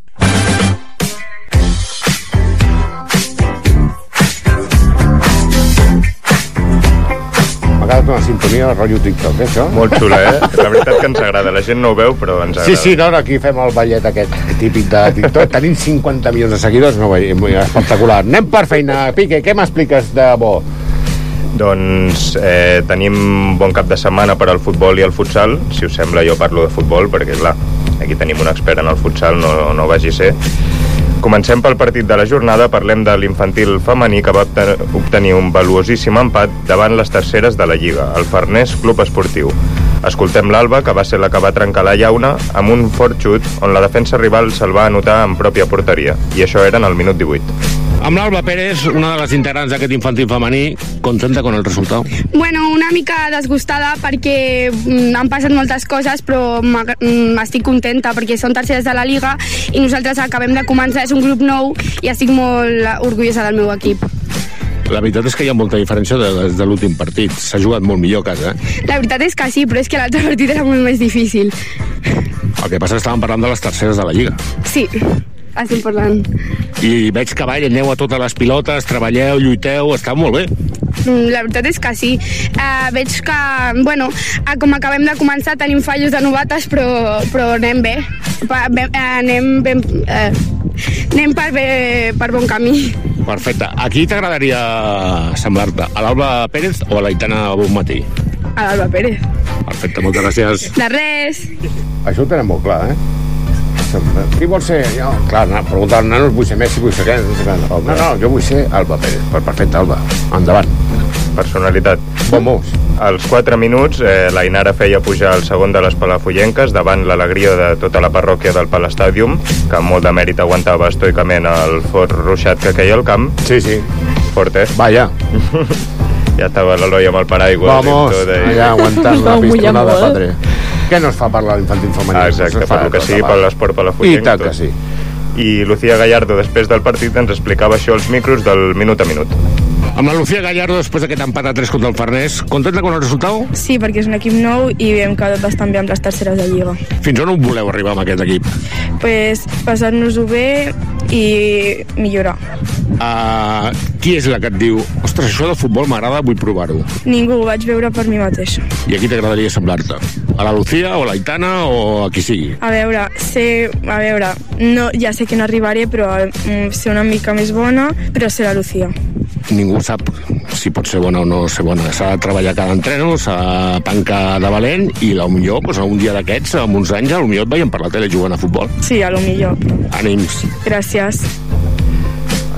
Una sintonia de rotllo TikTok, eh, això? Molt xula, eh? La veritat que ens agrada. La gent no ho veu, però ens agrada. Sí, sí, no, no, aquí fem el ballet aquest típic de TikTok. Tenim 50 milions de seguidors, no espectacular. Anem per feina. Pique, què m'expliques de bo? Doncs eh, tenim bon cap de setmana per al futbol i el futsal. Si us sembla, jo parlo de futbol, perquè, clar, aquí tenim un expert en el futsal, no, no vagi ser. Comencem pel partit de la jornada, parlem de l'infantil femení que va obten- obtenir un valuosíssim empat davant les terceres de la Lliga, el Farners Club Esportiu. Escoltem l'Alba, que va ser la que va trencar la llauna amb un fort xut on la defensa rival se'l va anotar en pròpia porteria, i això era en el minut 18. Amb l'Alba Pérez, una de les integrants d'aquest infantil femení, contenta con el resultat. Bueno, una mica desgustada perquè mm, han passat moltes coses, però mm, estic contenta perquè són terceres de la Liga i nosaltres acabem de començar, és un grup nou i estic molt orgullosa del meu equip. La veritat és que hi ha molta diferència de, des de l'últim partit. S'ha jugat molt millor a casa. Eh? La veritat és que sí, però és que l'altre partit era molt més difícil. El que passa és que estàvem parlant de les terceres de la Lliga. Sí, estem parlant. I veig que ball, aneu a totes les pilotes, treballeu, lluiteu, està molt bé. Mm, La veritat és que sí. Uh, veig que, bueno, uh, com acabem de començar tenim fallos de novates, però, però anem bé. Pa, bé uh, anem, ben, uh, anem per, bé, per bon camí. Perfecte. A qui t'agradaria semblar-te? A l'Alba Pérez o a l'Aitana Bonmatí? A l'Alba Pérez. Perfecte, moltes gràcies. De res. Això ho tenen molt clar, eh? Qui vol ser? Jo, clar, no, preguntar als nanos, vull ser Messi, vull ser què? No, sé què. no, no, jo vull ser Alba Pérez. Per perfecte, Alba. Endavant. Personalitat. Vamos. Als 4 minuts, eh, la Inara feia pujar el segon de les Palafollenques davant l'alegria de tota la parròquia del Palestàdium, que amb molt de mèrit aguantava estoicament el fort ruixat que queia al camp. Sí, sí. Fort, eh? Vaya. ja estava l'Eloi amb el paraigua. Vamos, allà aguantant la pistona de padre. Què no es fa parlar l'infantil femení? Ah, exacte, No per lo que tot, sigui, per l'esport palafollenc. I tant que sí. I Lucía Gallardo, després del partit, ens explicava això als micros del minut a minut. Amb la Lucía Gallardo, després d'aquest empat a 3 contra el Farners, contenta con el resultat? Sí, perquè és un equip nou i hem quedat bastant bé amb les terceres de Lliga. Fins on voleu arribar amb aquest equip? pues, passar-nos-ho bé i millorar. Uh, qui és la que et diu ostres, això de futbol m'agrada, vull provar-ho? Ningú ho vaig veure per mi mateixa. I a qui t'agradaria semblar-te? A la Lucía o a l'Aitana o a qui sigui? A veure, sé, a veure, no, ja sé que no arribaré, però mm, ser una mica més bona, però ser la Lucía. Ningú sap si pot ser bona o no ser bona. S'ha de treballar cada entreno, s'ha de tancar de valent i potser doncs, un dia d'aquests, amb uns anys, potser et veiem per la tele jugant a futbol. Sí, a lo millor. Ànims. Gràcies.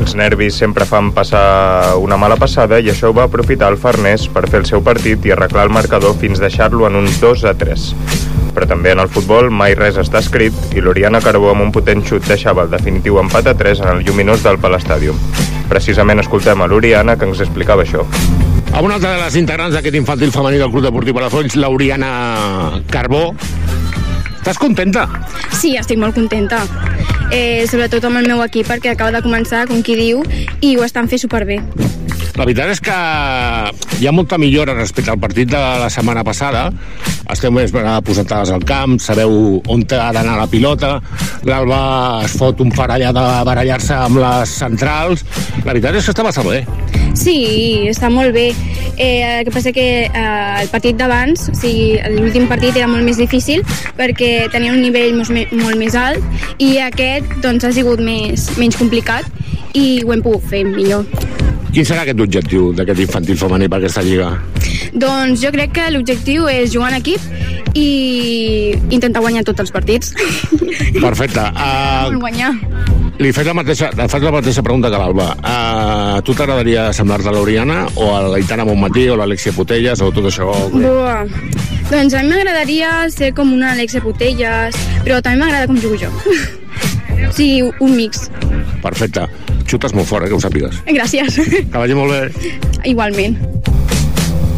Els nervis sempre fan passar una mala passada i això ho va aprofitar el Farners per fer el seu partit i arreglar el marcador fins deixar-lo en un 2 a 3. Però també en el futbol mai res està escrit i l'Oriana Carbó amb un potent xut deixava el definitiu empat a 3 en el lluminós del Palestàdium. Precisament escoltem a l'Oriana que ens explicava això. A una altra de les integrants d'aquest infantil femení del Club Deportiu Palafolls, l'Oriana Carbó. Estàs contenta? Sí, estic molt contenta. Eh, sobretot amb el meu equip perquè acaba de començar, com qui diu, i ho estan fent superbé. La veritat és que hi ha molta millora respecte al partit de la setmana passada. Esteu més posades al camp, sabeu on ha d'anar la pilota, l'Alba es fot un farallà de barallar-se amb les centrals. La veritat és que està bastant bé. Sí, està molt bé. Eh, el que passa que eh, el partit d'abans, o sigui, l'últim partit era molt més difícil perquè tenia un nivell molt, molt més alt i aquest doncs, ha sigut més, menys complicat i ho hem pogut fer millor. Quin serà aquest objectiu d'aquest infantil femení per aquesta lliga? Doncs jo crec que l'objectiu és jugar en equip i intentar guanyar tots els partits. Perfecte. Uh, guanyar. li faig la mateixa, li faig la mateixa pregunta que l'Alba. Uh, tu t'agradaria semblar-te a l'Oriana o a l'Aitana Montmatí o l'Alexia Putelles o tot això? Buah. Doncs a mi m'agradaria ser com una Alexia Putelles, però també m'agrada com jugo jo. Sí, un mix. Perfecte. Xutes molt fort, eh, que ho sàpigues. Gràcies. Que vagi molt bé. Igualment.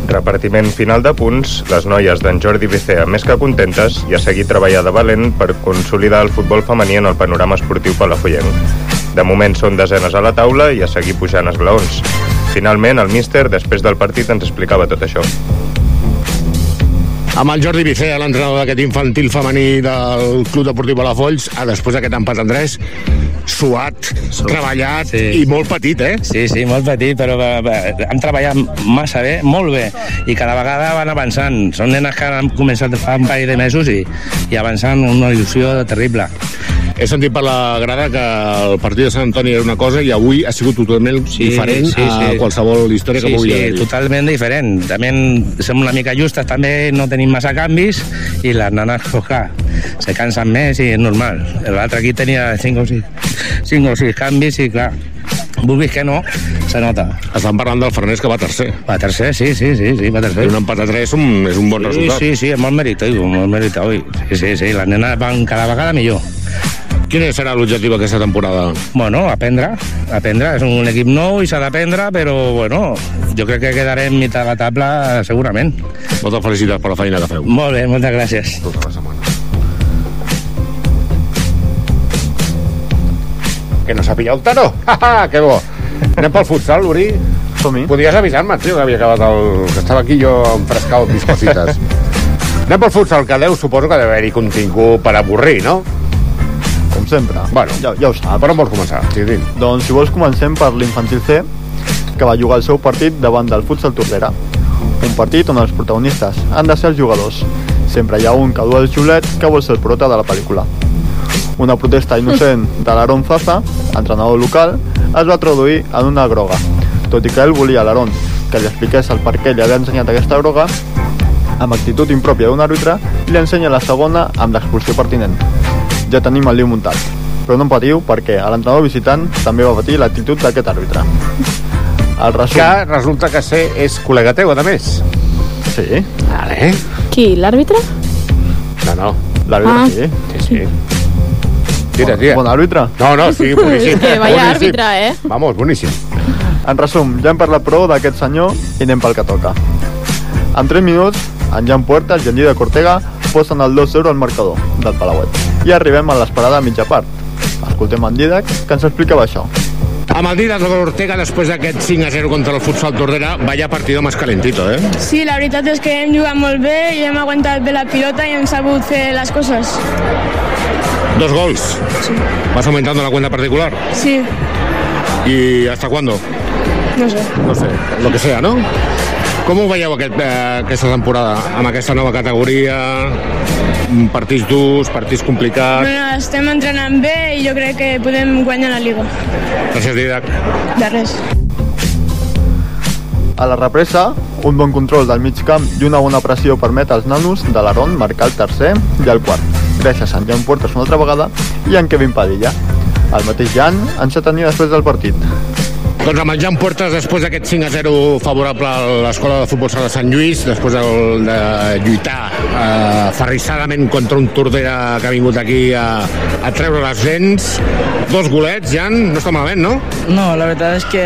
Repartiment final de punts, les noies d'en Jordi Bicea més que contentes i a seguir treballar de valent per consolidar el futbol femení en el panorama esportiu palafollenc. De moment són desenes a la taula i a seguir pujant esglaons. Finalment, el míster, després del partit, ens explicava tot això. Amb el Jordi Bicea, l'entrenador d'aquest infantil femení del Club Deportiu Palafolls, a després d'aquest empat en 3, suat, treballat sí. i molt petit, eh? Sí, sí, molt petit, però han treballat massa bé, molt bé, i cada vegada van avançant. Són nenes que han començat fa un parell de mesos i, i avançant amb una il·lusió terrible. He sentit per la grada que el partit de Sant Antoni era una cosa i avui ha sigut totalment sí, diferent sí, sí. a qualsevol història sí, que pugui sí, haver. totalment diferent. També som una mica justes, també no tenim massa canvis i les nanes, pues, clar, se cansen més i és normal. L'altre aquí tenia 5 o 6, 5 o 6 canvis i, clar, vulguis que no, se nota. Estan parlant del Farners que va tercer. Va tercer, sí, sí, sí, sí va tercer. I un empat a 3 és un, és un bon sí, resultat. Sí, sí, és molt meritori, molt meritori. Sí, sí, sí, les nenes van cada vegada millor. Quin serà l'objectiu aquesta temporada? Bueno, aprendre, aprendre. És un equip nou i s'ha d'aprendre, però, bueno, jo crec que quedarem mitjà de la tabla segurament. Moltes felicitats per la feina que feu. Molt bé, moltes gràcies. Tota la setmana. Que no s'ha pillat el taro? Ha, que bo. Anem pel futsal, Uri? Som-hi. Podies avisar-me, tio, que havia acabat el... que estava aquí jo enfrescant mis cosites. Anem pel futsal, que deu, suposo que deu haver-hi contingut per avorrir, no? Com sempre. Bueno, ja, ja ho saps. Per on vols començar? Sí, sí. Doncs si vols comencem per l'infantil C, que va jugar el seu partit davant del futsal Tordera. Un partit on els protagonistes han de ser els jugadors. Sempre hi ha un que du el xiulet que vol ser el prota de la pel·lícula. Una protesta innocent de l'Aaron Zaza, entrenador local, es va traduir en una groga. Tot i que ell volia l'Aaron que li expliqués el per què li havia ensenyat aquesta groga, amb actitud impròpia d'un àrbitre, li ensenya la segona amb l'expulsió pertinent. Ja tenim el lío muntat, però no em patiu perquè a l'entrenador visitant també va patir l'actitud d'aquest àrbitre. El resum... Que resulta que ser és col·lega teu, a més. Sí. Vale. Qui, l'àrbitre? No, no. L'àrbitre Ah. sí. Sí, sí. Tira, tira. Bon àrbitre. No, no, sí, boníssim. Que vaya boníssim. àrbitre, eh? Vamos, boníssim. En resum, ja hem parlat prou d'aquest senyor i anem pel que toca. En 3 minuts, en Jan Puertas i en Llida Cortega posen el 2-0 al marcador del Palauet. I arribem a l'esperada mitja part. Escoltem en Didac, que ens explicava això. Amb el Didac Ortega, després d'aquest 5 a 0 contra el futsal Tordera, vaya partido más calentito, eh? Sí, la veritat és que hem jugat molt bé i hem aguantat bé la pilota i hem sabut fer les coses. Dos gols. Sí. ¿Vas aumentando la cuenta particular? Sí, ¿Y hasta cuándo? no sé. No sé, lo que sea, no? Com ho veieu aquest, eh, aquesta temporada, amb aquesta nova categoria, partits durs, partits complicats? Bueno, estem entrenant bé i jo crec que podem guanyar la Liga. Gràcies, Didac. De res. A la represa, un bon control del mig camp i una bona pressió permet als nanos de l'Aron marcar el tercer i el quart, gràcies a en Jan Puertas una altra vegada i en Kevin Padilla. El mateix Jan ens tenia després del partit. Doncs amb el Jan Puertas, després d'aquest 5 a 0 favorable a l'Escola de Futbol Sala de Sant Lluís, després del, de lluitar eh, ferrissadament contra un Tordera que ha vingut aquí a, a treure les dents, dos golets, Jan, no està malament, no? No, la veritat és que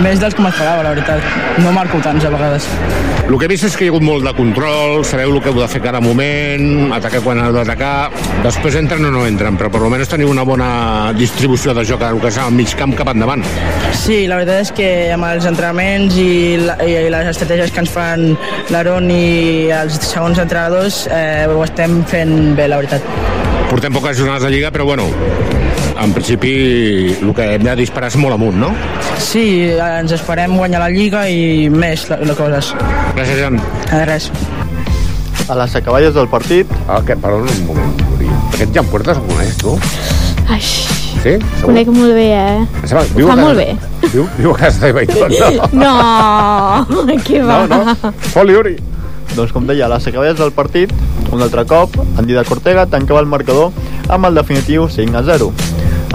més dels que m'esperava, la veritat. No marco tants a vegades. El que he vist és que hi ha hagut molt de control, sabeu el que heu de fer cada moment, atacar quan heu d'atacar, després entren o no entren, però per almenys teniu una bona distribució de joc, el que és al mig camp cap endavant. Sí, la veritat és que amb els entrenaments i, la, i les estratègies que ens fan l'Aaron i els segons entrenadors eh, ho estem fent bé, la veritat. Portem poques jornades de Lliga, però bueno, en principi el que hem de disparar és molt amunt, no? Sí, ens esperem guanyar la Lliga i més la, la coses. Gràcies, Jan. De res. A les acaballes del partit... Ah, que, perdona un moment. Aquest Jan Puertas el coneix, tu? Ai, Sí? Segur? conec molt bé, eh? Em sembla- Ho viu a fa casa- molt bé. Viu, viu a casa teva i tot, no? No, què va? No, no. Foli, Uri. Doncs com deia, a les acaballes del partit, un altre cop, en Dida Cortega tancava el marcador amb el definitiu 5 a 0.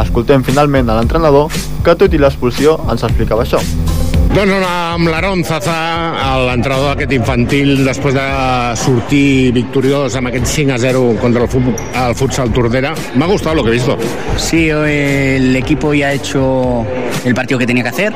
Escoltem finalment a l'entrenador que tot i l'expulsió ens explicava això. Doncs amb l'Aaron Zaza, l'entrenador d'aquest infantil, després de sortir victoriós amb aquest 5 a 0 contra el, el futsal Tordera, m'ha gustat lo que he visto. Sí, eh, el equipo ya ha hecho el partido que tenía que hacer.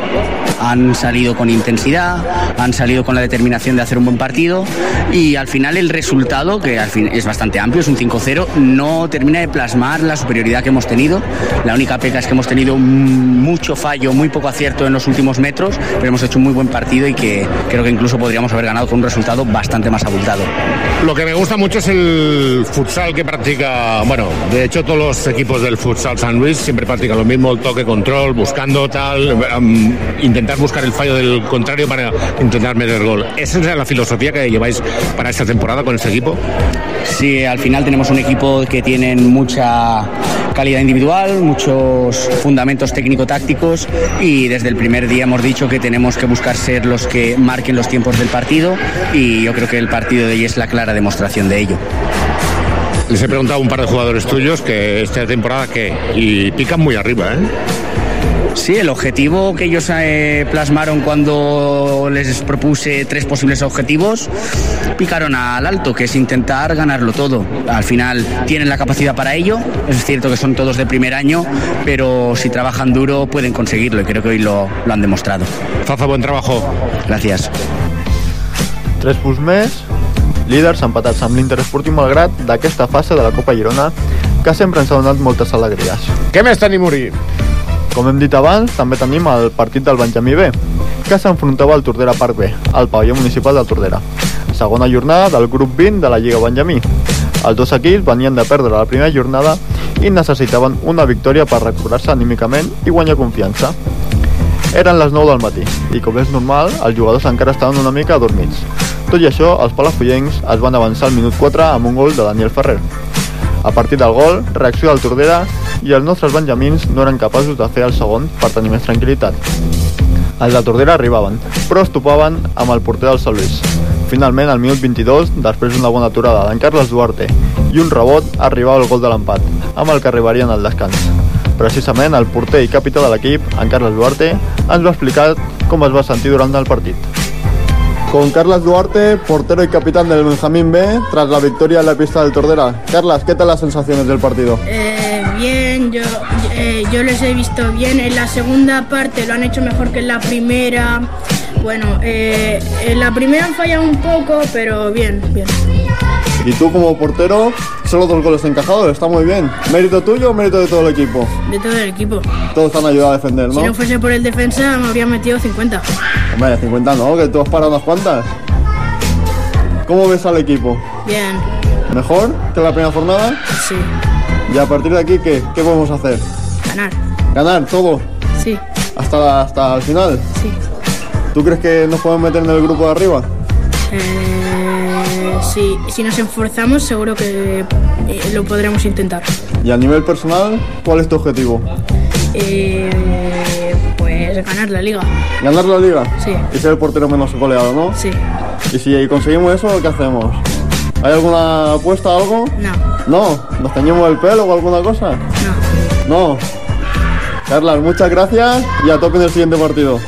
Han salido con intensidad, han salido con la determinación de hacer un buen partido y al final el resultado, que es bastante amplio, es un 5-0, no termina de plasmar la superioridad que hemos tenido. La única pega es que hemos tenido mucho fallo, muy poco acierto en los últimos metros, hemos hecho un muy buen partido y que creo que incluso podríamos haber ganado con un resultado bastante más abultado. Lo que me gusta mucho es el futsal que practica, bueno, de hecho todos los equipos del futsal San Luis siempre practican lo mismo, el toque, control, buscando tal, um, intentar buscar el fallo del contrario para intentar meter gol. ¿Esa es la filosofía que lleváis para esta temporada con este equipo? Sí, al final tenemos un equipo que tiene mucha calidad individual, muchos fundamentos técnico-tácticos y desde el primer día hemos dicho que tenemos que buscar ser los que marquen los tiempos del partido y yo creo que el partido de hoy es la clara demostración de ello. Les he preguntado un par de jugadores tuyos que esta temporada que y pican muy arriba, ¿eh? Sí, el objetivo que ellos eh, plasmaron cuando les propuse tres posibles objetivos, picaron al alto, que es intentar ganarlo todo. Al final tienen la capacidad para ello, es cierto que son todos de primer año, pero si trabajan duro pueden conseguirlo y creo que hoy lo, lo han demostrado. Faza, buen trabajo. Gracias. Tres punts més, líders empatats amb l'Inter Esportiu Malgrat d'aquesta fase de la Copa Girona que sempre ens ha donat moltes alegries. Què més tenim, Uri? Com hem dit abans, també tenim el partit del Benjamí B, que s'enfrontava al Tordera Parc B, al pavelló municipal del Tordera. Segona jornada del grup 20 de la Lliga Benjamí. Els dos equips venien de perdre la primera jornada i necessitaven una victòria per recobrar-se anímicament i guanyar confiança. Eren les 9 del matí i, com és normal, els jugadors encara estaven una mica adormits. Tot i això, els palafollencs es van avançar al minut 4 amb un gol de Daniel Ferrer. A partir del gol, reacció del Tordera i els nostres benjamins no eren capaços de fer el segon per tenir més tranquil·litat. Els de Tordera arribaven, però es topaven amb el porter del Sant Luis. Finalment, al minut 22, després d'una bona aturada d'en Carles Duarte i un rebot, arribava el gol de l'empat, amb el que arribarien al descans. Precisament, el porter i capità de l'equip, en Carles Duarte, ens va explicar com es va sentir durant el partit. con Carlos Duarte, portero y capitán del Benjamín B, tras la victoria en la pista del Tordera. Carlas, ¿qué tal las sensaciones del partido? Eh, yo, eh, yo les he visto bien. En la segunda parte lo han hecho mejor que en la primera. Bueno, eh, en la primera han fallado un poco, pero bien, bien. Y tú como portero, solo dos goles encajados, está muy bien. ¿Mérito tuyo o mérito de todo el equipo? De todo el equipo. Todos te han ayudado a defender, ¿no? Si no fuese por el defensa, me habría metido 50. Hombre, 50 no, que tú has parado unas cuantas. ¿Cómo ves al equipo? Bien. ¿Mejor que la primera jornada? Sí. ¿Y a partir de aquí qué? ¿Qué podemos hacer? Ganar. ¿Ganar todo? Sí. ¿Hasta, hasta el final? Sí. ¿Tú crees que nos podemos meter en el grupo de arriba? Eh, sí, si nos esforzamos seguro que eh, lo podremos intentar. Y a nivel personal, ¿cuál es tu objetivo? Eh, pues ganar la liga. ¿Ganar la liga? Sí. Y ser el portero menos goleado, ¿no? Sí. Y si conseguimos eso, ¿qué hacemos? ¿Hay alguna apuesta, algo? No. ¿No? ¿Nos teñimos el pelo o alguna cosa? No. No. Carlas, muchas gracias y a tope en el siguiente partido.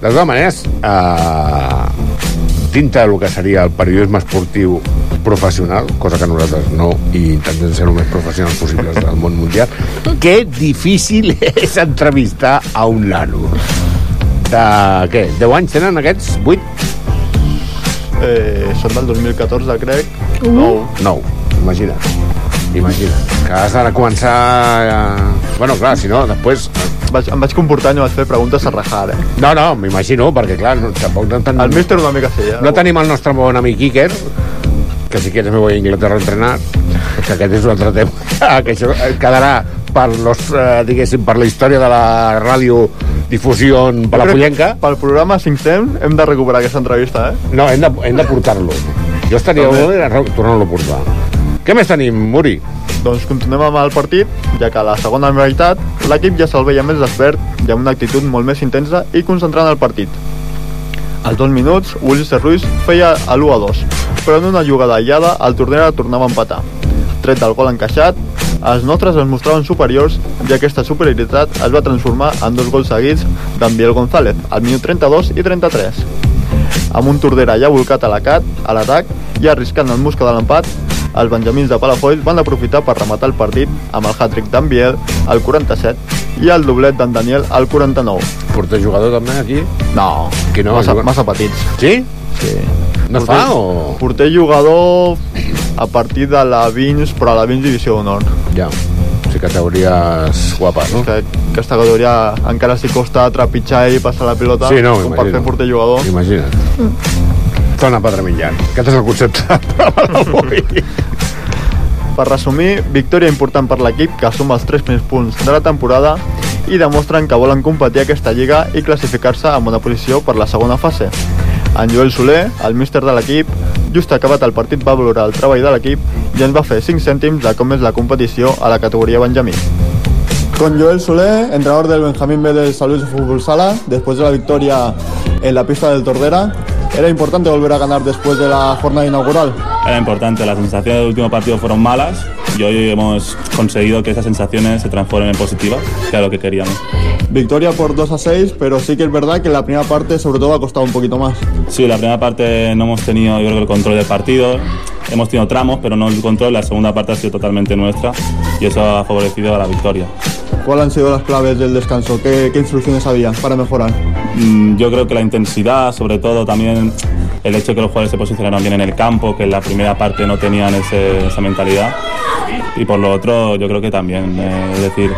De totes maneres, eh, dintre del que seria el periodisme esportiu professional, cosa que nosaltres no, i intentem ser el més professionals possibles del món mundial, que difícil és entrevistar a un nano. De què? 10 anys tenen aquests? 8? Eh, són del 2014, crec. Uh. 9. 9, imagina't. Imagina't. Que has de començar... A... Bueno, clar, si no, després... Vaig, em vaig comportar i no vaig fer preguntes a rajar, eh? No, no, m'imagino, perquè clar, no, tampoc no tenim... El míster una mica sí, eh? No tenim el nostre bon amic Iker, que si quieres me voy a Inglaterra a entrenar, que aquest és un altre tema, que això quedarà per, los, eh, diguéssim, per la història de la ràdio difusió palafullenca. Pel programa 5 temps hem de recuperar aquesta entrevista, eh? No, hem de, hem de portar-lo. Jo estaria tornar-lo a portar. Què més tenim, Muri? Doncs continuem amb el partit, ja que a la segona meitat l'equip ja se'l veia més despert i amb una actitud molt més intensa i concentrant el partit. Als dos minuts, Ulises Ruiz feia a l'1 a 2, però en una jugada aïllada el Tordera tornava a empatar. Tret del gol encaixat, els nostres es mostraven superiors i aquesta superioritat es va transformar en dos gols seguits d'en Biel González, al minut 32 i 33. Amb un Tordera ja volcat a l'acat- a l'atac i arriscant el musca de l'empat, els benjamins de Palafolls van aprofitar per rematar el partit amb el hat-trick d'en Biel al 47 i el doblet d'en Daniel al 49. Porter jugador també aquí? No, que no massa, massa petits. Sí? Sí. No porter, fa o...? Porter jugador a partir de la 20, però a la 20 divisió d'honor. Ja. O sigui, categories guapes, no? Que, aquesta categoria encara s'hi costa trepitjar i passar la pilota Sí, no, com per fer porter jugador. Imagina't. Torna Padre Millan. Aquest és el concepte d'avui. Per resumir, victòria important per l'equip que suma els 3 primers punts de la temporada i demostren que volen competir aquesta lliga i classificar-se en una posició per la segona fase. En Joel Soler, el míster de l'equip, just acabat el partit va valorar el treball de l'equip i ens va fer 5 cèntims de com és la competició a la categoria Benjamí. Con Joel Solé, entrenador del Benjamín B del San Luis de Fútbol Sala, después de la victoria en la pista del Tordera, ¿era importante volver a ganar después de la jornada inaugural? Era importante, las sensaciones del último partido fueron malas y hoy hemos conseguido que esas sensaciones se transformen en positivas, que era lo que queríamos. Victoria por 2 a 6, pero sí que es verdad que la primera parte sobre todo ha costado un poquito más. Sí, la primera parte no hemos tenido, yo creo, el control del partido. Hemos tenido tramos, pero no el control. La segunda parte ha sido totalmente nuestra y eso ha favorecido a la victoria. ¿Cuáles han sido las claves del descanso? ¿Qué, qué instrucciones había para mejorar? Mm, Yo creo que la intensidad, sobre todo también el hecho de que los jugadores se posicionaron bien en el campo, que en la primera parte no tenían ese- esa mentalidad. Y por lo otro, yo creo que también, eh, es decir,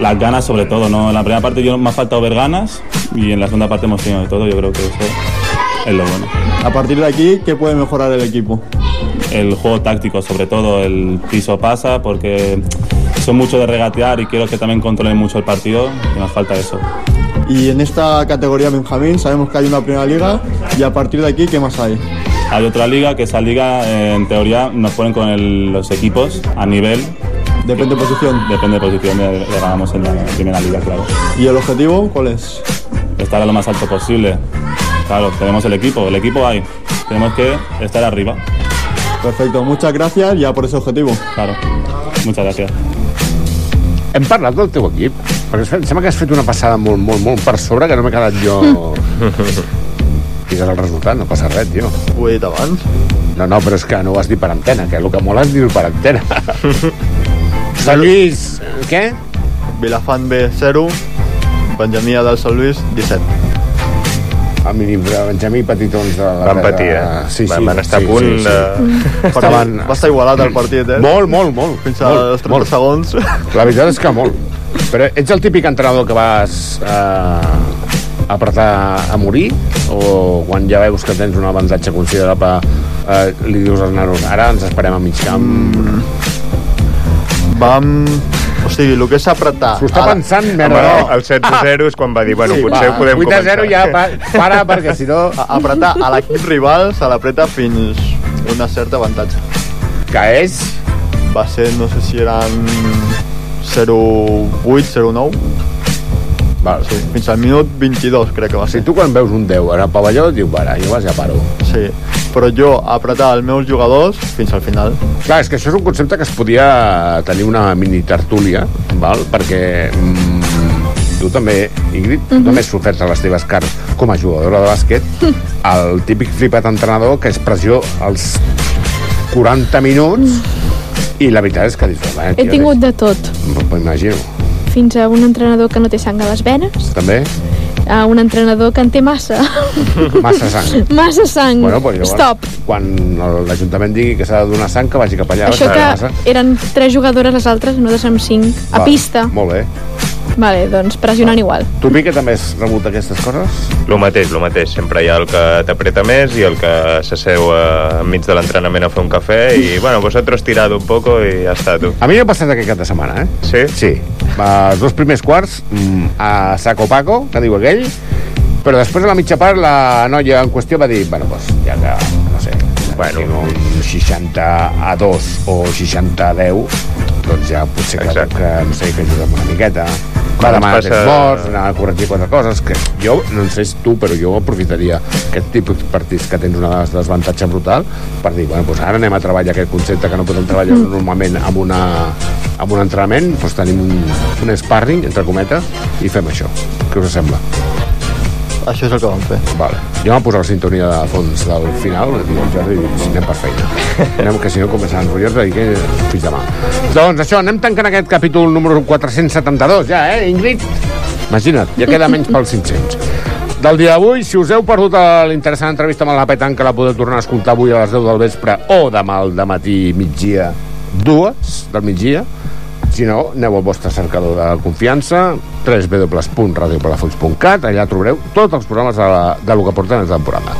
las ganas sobre todo. ¿no? En la primera parte yo me ha faltado ver ganas y en la segunda parte hemos tenido de todo. Yo creo que eso es lo bueno. A partir de aquí, ¿qué puede mejorar el equipo? El juego táctico, sobre todo, el piso pasa porque son mucho de regatear y quiero que también controlen mucho el partido y nos falta eso. Y en esta categoría Benjamín sabemos que hay una primera liga y a partir de aquí, ¿qué más hay? Hay otra liga que esa liga, eh, en teoría, nos ponen con el- los equipos a nivel. Depende de posición. Depende de posición, de, de ganamos en la primera liga, claro. ¿Y el objetivo cuál es? Estar a lo más alto posible. Claro, tenemos el equipo, el equipo hay. Tenemos que estar arriba. Perfecto, muchas gracias ya por ese objetivo. Claro, muchas gracias. Hem parlat del teu equip? Perquè em sembla que has fet una passada molt, molt, molt per sobre que no m'he quedat jo... Digues el resultat, no passa res, tio. Ho he dit abans. No, no, però és que no ho has dit per antena, que el que mola és dir per antena. Sant Lluís, què? Vilafant B 0, Benjamí del Sant Lluís 17. El de Benjamí Petitons de la Van patir, eh? Sí, sí, Van- van estar sí, a punt sí, sí. de- Estaven... Va estar igualat el partit, eh? Molt, molt, molt. Fins als 30 molt. segons. La veritat és que molt. Però ets el típic entrenador que vas eh, apretar a morir? O quan ja veus que tens un avantatge considerable eh, li dius als nanos ara ens esperem a mig camp? Mm. Vam... O sigui, el que és apretar... S'ho està Ara- pensant, Home, merda. no, el 7 a 0 és quan va dir, bueno, Sí, potser va, podem 8 a començar. 0 ja, pa, para, perquè si no... A- Apretar a l'equip rival se l'apreta fins una certa avantatge. Que és? Va ser, no sé si eren 0-8, 0-9. Val. Sí, fins al minut 22 crec que va Si ser. tu quan veus un 10 en el pavelló et diu, para, jo vas ja paro. Sí, però jo apretar els meus jugadors fins al final. Clar, és que això és un concepte que es podia tenir una mini tertúlia, val? perquè mm, tu també, Ingrid, tu Mhm. també has sofert a les teves carns com a jugadora de bàsquet, el típic flipat entrenador que és pressió als 40 minuts i la veritat és que dius, "Home, He tio, tingut de tot, M'ho imagino. fins a un entrenador que no té sang a les venes, També? a un entrenador que en té massa. Massa sang. massa sang. Bueno, doncs llavors, Stop. quan l'Ajuntament digui que s'ha de donar sang, que vagi cap allà. Això que massa. eren tres jugadores, les altres, nosaltres amb cinc, a Val, pista. Molt bé. Vale, doncs pressionant igual. Tu, Pique, també has rebut aquestes coses? Lo mateix, lo mateix. Sempre hi ha el que t'apreta més i el que s'asseu eh, enmig de l'entrenament a fer un cafè i, bueno, vosotros tirado un poco i ja està, tu. A mi m'ha passat aquest cap de setmana, eh? Sí? Sí. Els dos primers quarts mm, a saco paco, que diu aquell, però després a la mitja part la noia en qüestió va dir, bueno, pues, ja que, no sé, bueno, un 60 a 2 o 60 a 10, doncs ja potser que, que no sé, que ajudem una miqueta. Va Quan demanar passa... passa- morts, anar a corregir quatre coses, que jo, no en sé tu, però jo aprofitaria aquest tipus de partits que tens una desavantatge brutal per dir, bueno, doncs ara anem a treballar aquest concepte que no podem treballar Mm. normalment amb, una, amb un entrenament, doncs tenim un, un sparring, entre cometes, i fem això. Què us sembla? Això és el que vam fer. Vale. Jo vam posar la sintonia de fons del final i el Jordi diu, anem per feina. anem, que si no començaran a enrotllar-te i que fins demà. Doncs això, anem tancant aquest capítol número 472, ja, eh, Ingrid? Imagina't, ja queda menys pels 500. Del dia d'avui, si us heu perdut a la interessant entrevista amb la Petan, que la podeu tornar a escoltar avui a les 10 del vespre o demà al matí migdia, dues del migdia, si no, aneu al vostre cercador de confiança, www.radiopalafolls.cat, allà trobareu tots els programes de, la, de lo que porten el programa.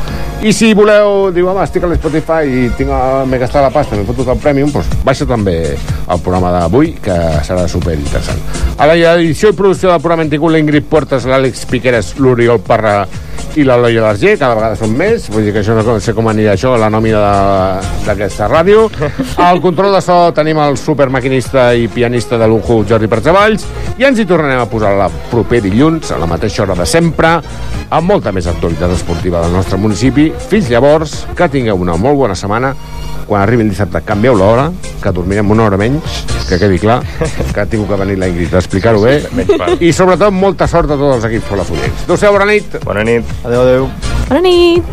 I si voleu, diu, home, estic a l'Spotify i tinc, m'he gastat la pasta, m'he fotut el Premium, doncs baixa també el programa d'avui, que serà super interessant. A la edició i producció del programa hem tingut l'Ingrid Puertas, l'Àlex Piqueres, l'Oriol Parra i l'Eloi Alarger, cada vegada són més, vull dir que això no sé com anirà això, la nòmina d'aquesta ràdio. Al control de so tenim el supermaquinista i pianista de lujo Jordi Percevalls i ens hi tornarem a posar la proper dilluns, a la mateixa hora de sempre, amb molta més actualitat esportiva del nostre municipi. Fins llavors, que tingueu una molt bona setmana. Quan arribi el dissabte, canvieu l'hora, que dormirem una hora menys, que quedi clar, que ha tingut que venir la Ingrid a explicar-ho bé. I sobretot, molta sort a tots els equips folafollers. Adéu-siau, bona nit. Bona nit. Adéu, adéu. Bona nit.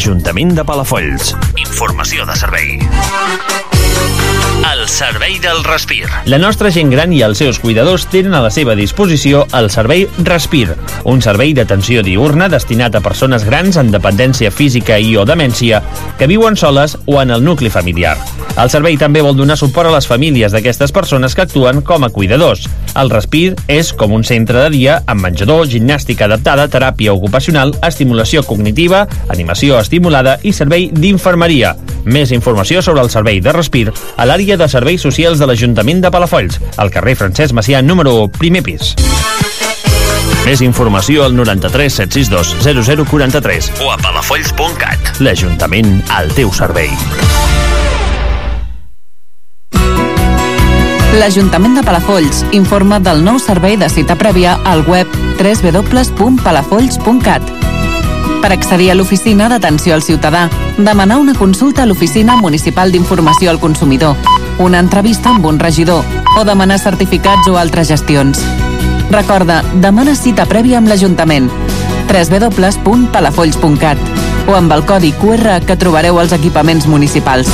Ajuntament de Palafolls. Informació de servei. El servei del respir. La nostra gent gran i els seus cuidadors tenen a la seva disposició el servei Respir, un servei d'atenció diurna destinat a persones grans amb dependència física i o demència que viuen soles o en el nucli familiar. El servei també vol donar suport a les famílies d'aquestes persones que actuen com a cuidadors. El Respir és com un centre de dia amb menjador, gimnàstica adaptada, teràpia ocupacional, estimulació cognitiva, animació estimulada i servei d'infermeria. Més informació sobre el servei de Respir a l'àrea de serveis socials de l'Ajuntament de Palafolls, al carrer Francesc Macià, número 1, primer pis. Més informació al 93 762 0043 O a palafolls.cat. L'Ajuntament al teu servei. L'Ajuntament de Palafolls informa del nou servei de cita prèvia al web www.palafolls.cat. Per accedir a l'oficina d'atenció al ciutadà, demanar una consulta a l'Oficina Municipal d'Informació al Consumidor, una entrevista amb un regidor o demanar certificats o altres gestions. Recorda, demana cita prèvia amb l'Ajuntament www.palafolls.cat o amb el codi QR que trobareu als equipaments municipals.